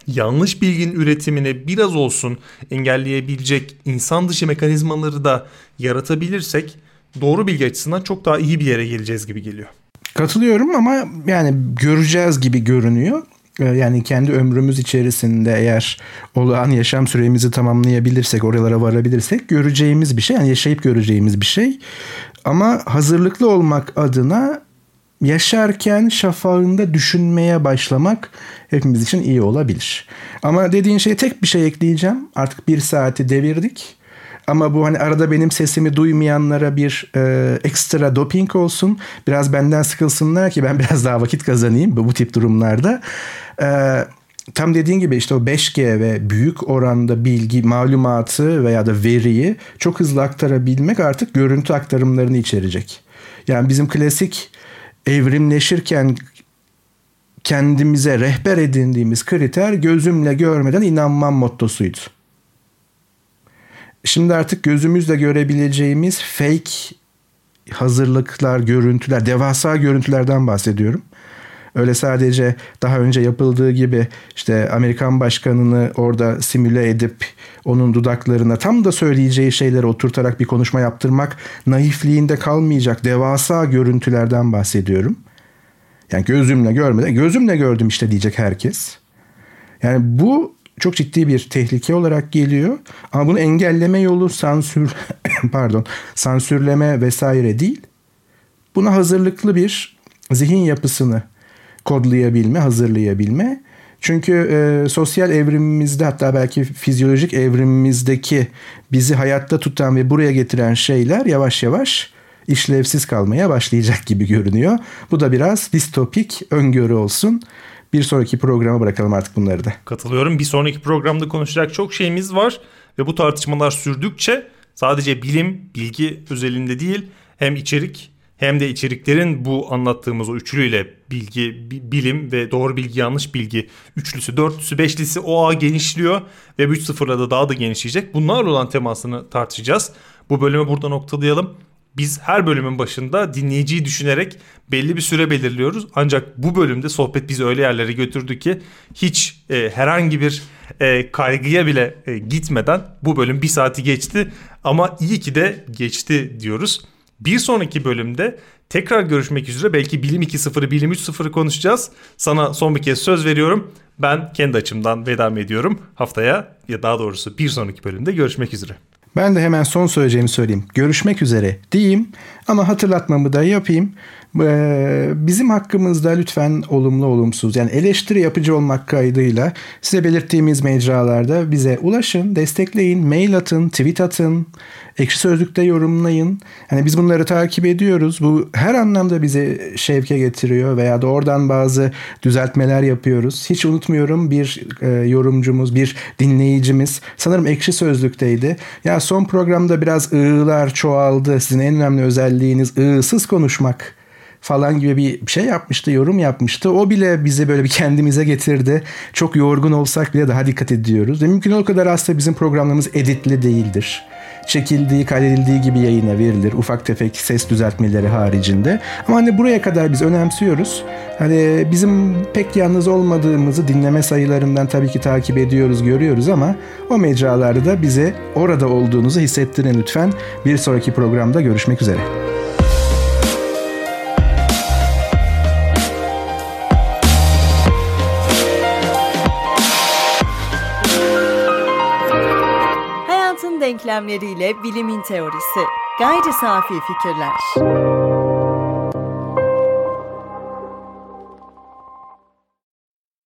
yanlış bilginin üretimini biraz olsun engelleyebilecek insan dışı mekanizmaları da yaratabilirsek doğru bilgi açısından çok daha iyi bir yere geleceğiz gibi geliyor. Katılıyorum ama yani göreceğiz gibi görünüyor. Ee, yani kendi ömrümüz içerisinde eğer olağan yaşam süremizi tamamlayabilirsek, oralara varabilirsek göreceğimiz bir şey. Yani yaşayıp göreceğimiz bir şey. Ama hazırlıklı olmak adına yaşarken şafağında düşünmeye başlamak hepimiz için iyi olabilir. Ama dediğin şey tek bir şey ekleyeceğim. Artık bir saati devirdik. Ama bu hani arada benim sesimi duymayanlara bir e, ekstra doping olsun. Biraz benden sıkılsınlar ki ben <laughs> biraz daha vakit kazanayım bu, tip durumlarda. E, tam dediğin gibi işte o 5G ve büyük oranda bilgi, malumatı veya da veriyi çok hızlı aktarabilmek artık görüntü aktarımlarını içerecek. Yani bizim klasik evrimleşirken kendimize rehber edindiğimiz kriter gözümle görmeden inanmam mottosuydu. Şimdi artık gözümüzle görebileceğimiz fake hazırlıklar, görüntüler, devasa görüntülerden bahsediyorum. Öyle sadece daha önce yapıldığı gibi işte Amerikan başkanını orada simüle edip onun dudaklarına tam da söyleyeceği şeyleri oturtarak bir konuşma yaptırmak naifliğinde kalmayacak devasa görüntülerden bahsediyorum. Yani gözümle görmeden gözümle gördüm işte diyecek herkes. Yani bu çok ciddi bir tehlike olarak geliyor. Ama bunu engelleme yolu sansür <coughs> pardon sansürleme vesaire değil. Buna hazırlıklı bir zihin yapısını kodlayabilme, hazırlayabilme. Çünkü e, sosyal evrimimizde hatta belki fizyolojik evrimimizdeki bizi hayatta tutan ve buraya getiren şeyler yavaş yavaş işlevsiz kalmaya başlayacak gibi görünüyor. Bu da biraz distopik öngörü olsun. Bir sonraki programa bırakalım artık bunları da. Katılıyorum. Bir sonraki programda konuşacak çok şeyimiz var ve bu tartışmalar sürdükçe sadece bilim, bilgi özelinde değil hem içerik hem de içeriklerin bu anlattığımız o üçlüyle bilgi, bilim ve doğru bilgi, yanlış bilgi üçlüsü, dörtlüsü, beşlisi o ağ genişliyor ve 3.0'la da daha da genişleyecek. Bunlarla olan temasını tartışacağız. Bu bölümü burada noktalayalım. Biz her bölümün başında dinleyiciyi düşünerek belli bir süre belirliyoruz. Ancak bu bölümde sohbet bizi öyle yerlere götürdü ki hiç e, herhangi bir e, kaygıya bile e, gitmeden bu bölüm bir saati geçti. Ama iyi ki de geçti diyoruz. Bir sonraki bölümde tekrar görüşmek üzere. Belki Bilim 2.0'ı, Bilim 3.0'ı konuşacağız. Sana son bir kez söz veriyorum. Ben kendi açımdan veda ediyorum. Haftaya ya daha doğrusu bir sonraki bölümde görüşmek üzere. Ben de hemen son söyleyeceğimi söyleyeyim. Görüşmek üzere diyeyim ama hatırlatmamı da yapayım. Ee, bizim hakkımızda lütfen olumlu olumsuz yani eleştiri yapıcı olmak kaydıyla size belirttiğimiz mecralarda bize ulaşın, destekleyin, mail atın, tweet atın, ekşi sözlükte yorumlayın. Yani biz bunları takip ediyoruz. Bu her anlamda bizi şevke getiriyor veya da oradan bazı düzeltmeler yapıyoruz. Hiç unutmuyorum bir e, yorumcumuz, bir dinleyicimiz sanırım ekşi sözlükteydi. Ya son programda biraz ığlar çoğaldı. Sizin en önemli özelliğiniz ığsız konuşmak falan gibi bir şey yapmıştı, yorum yapmıştı. O bile bizi böyle bir kendimize getirdi. Çok yorgun olsak bile daha dikkat ediyoruz. Ve mümkün o kadar aslında bizim programlarımız editli değildir. çekildiği, kaydedildiği gibi yayına verilir. Ufak tefek ses düzeltmeleri haricinde. Ama hani buraya kadar biz önemsiyoruz. Hani bizim pek yalnız olmadığımızı dinleme sayılarından tabii ki takip ediyoruz, görüyoruz ama o mecralarda da bize orada olduğunuzu hissettirin lütfen. Bir sonraki programda görüşmek üzere. Hayatın denklemleriyle bilimin teorisi. Gayri safi fikirler.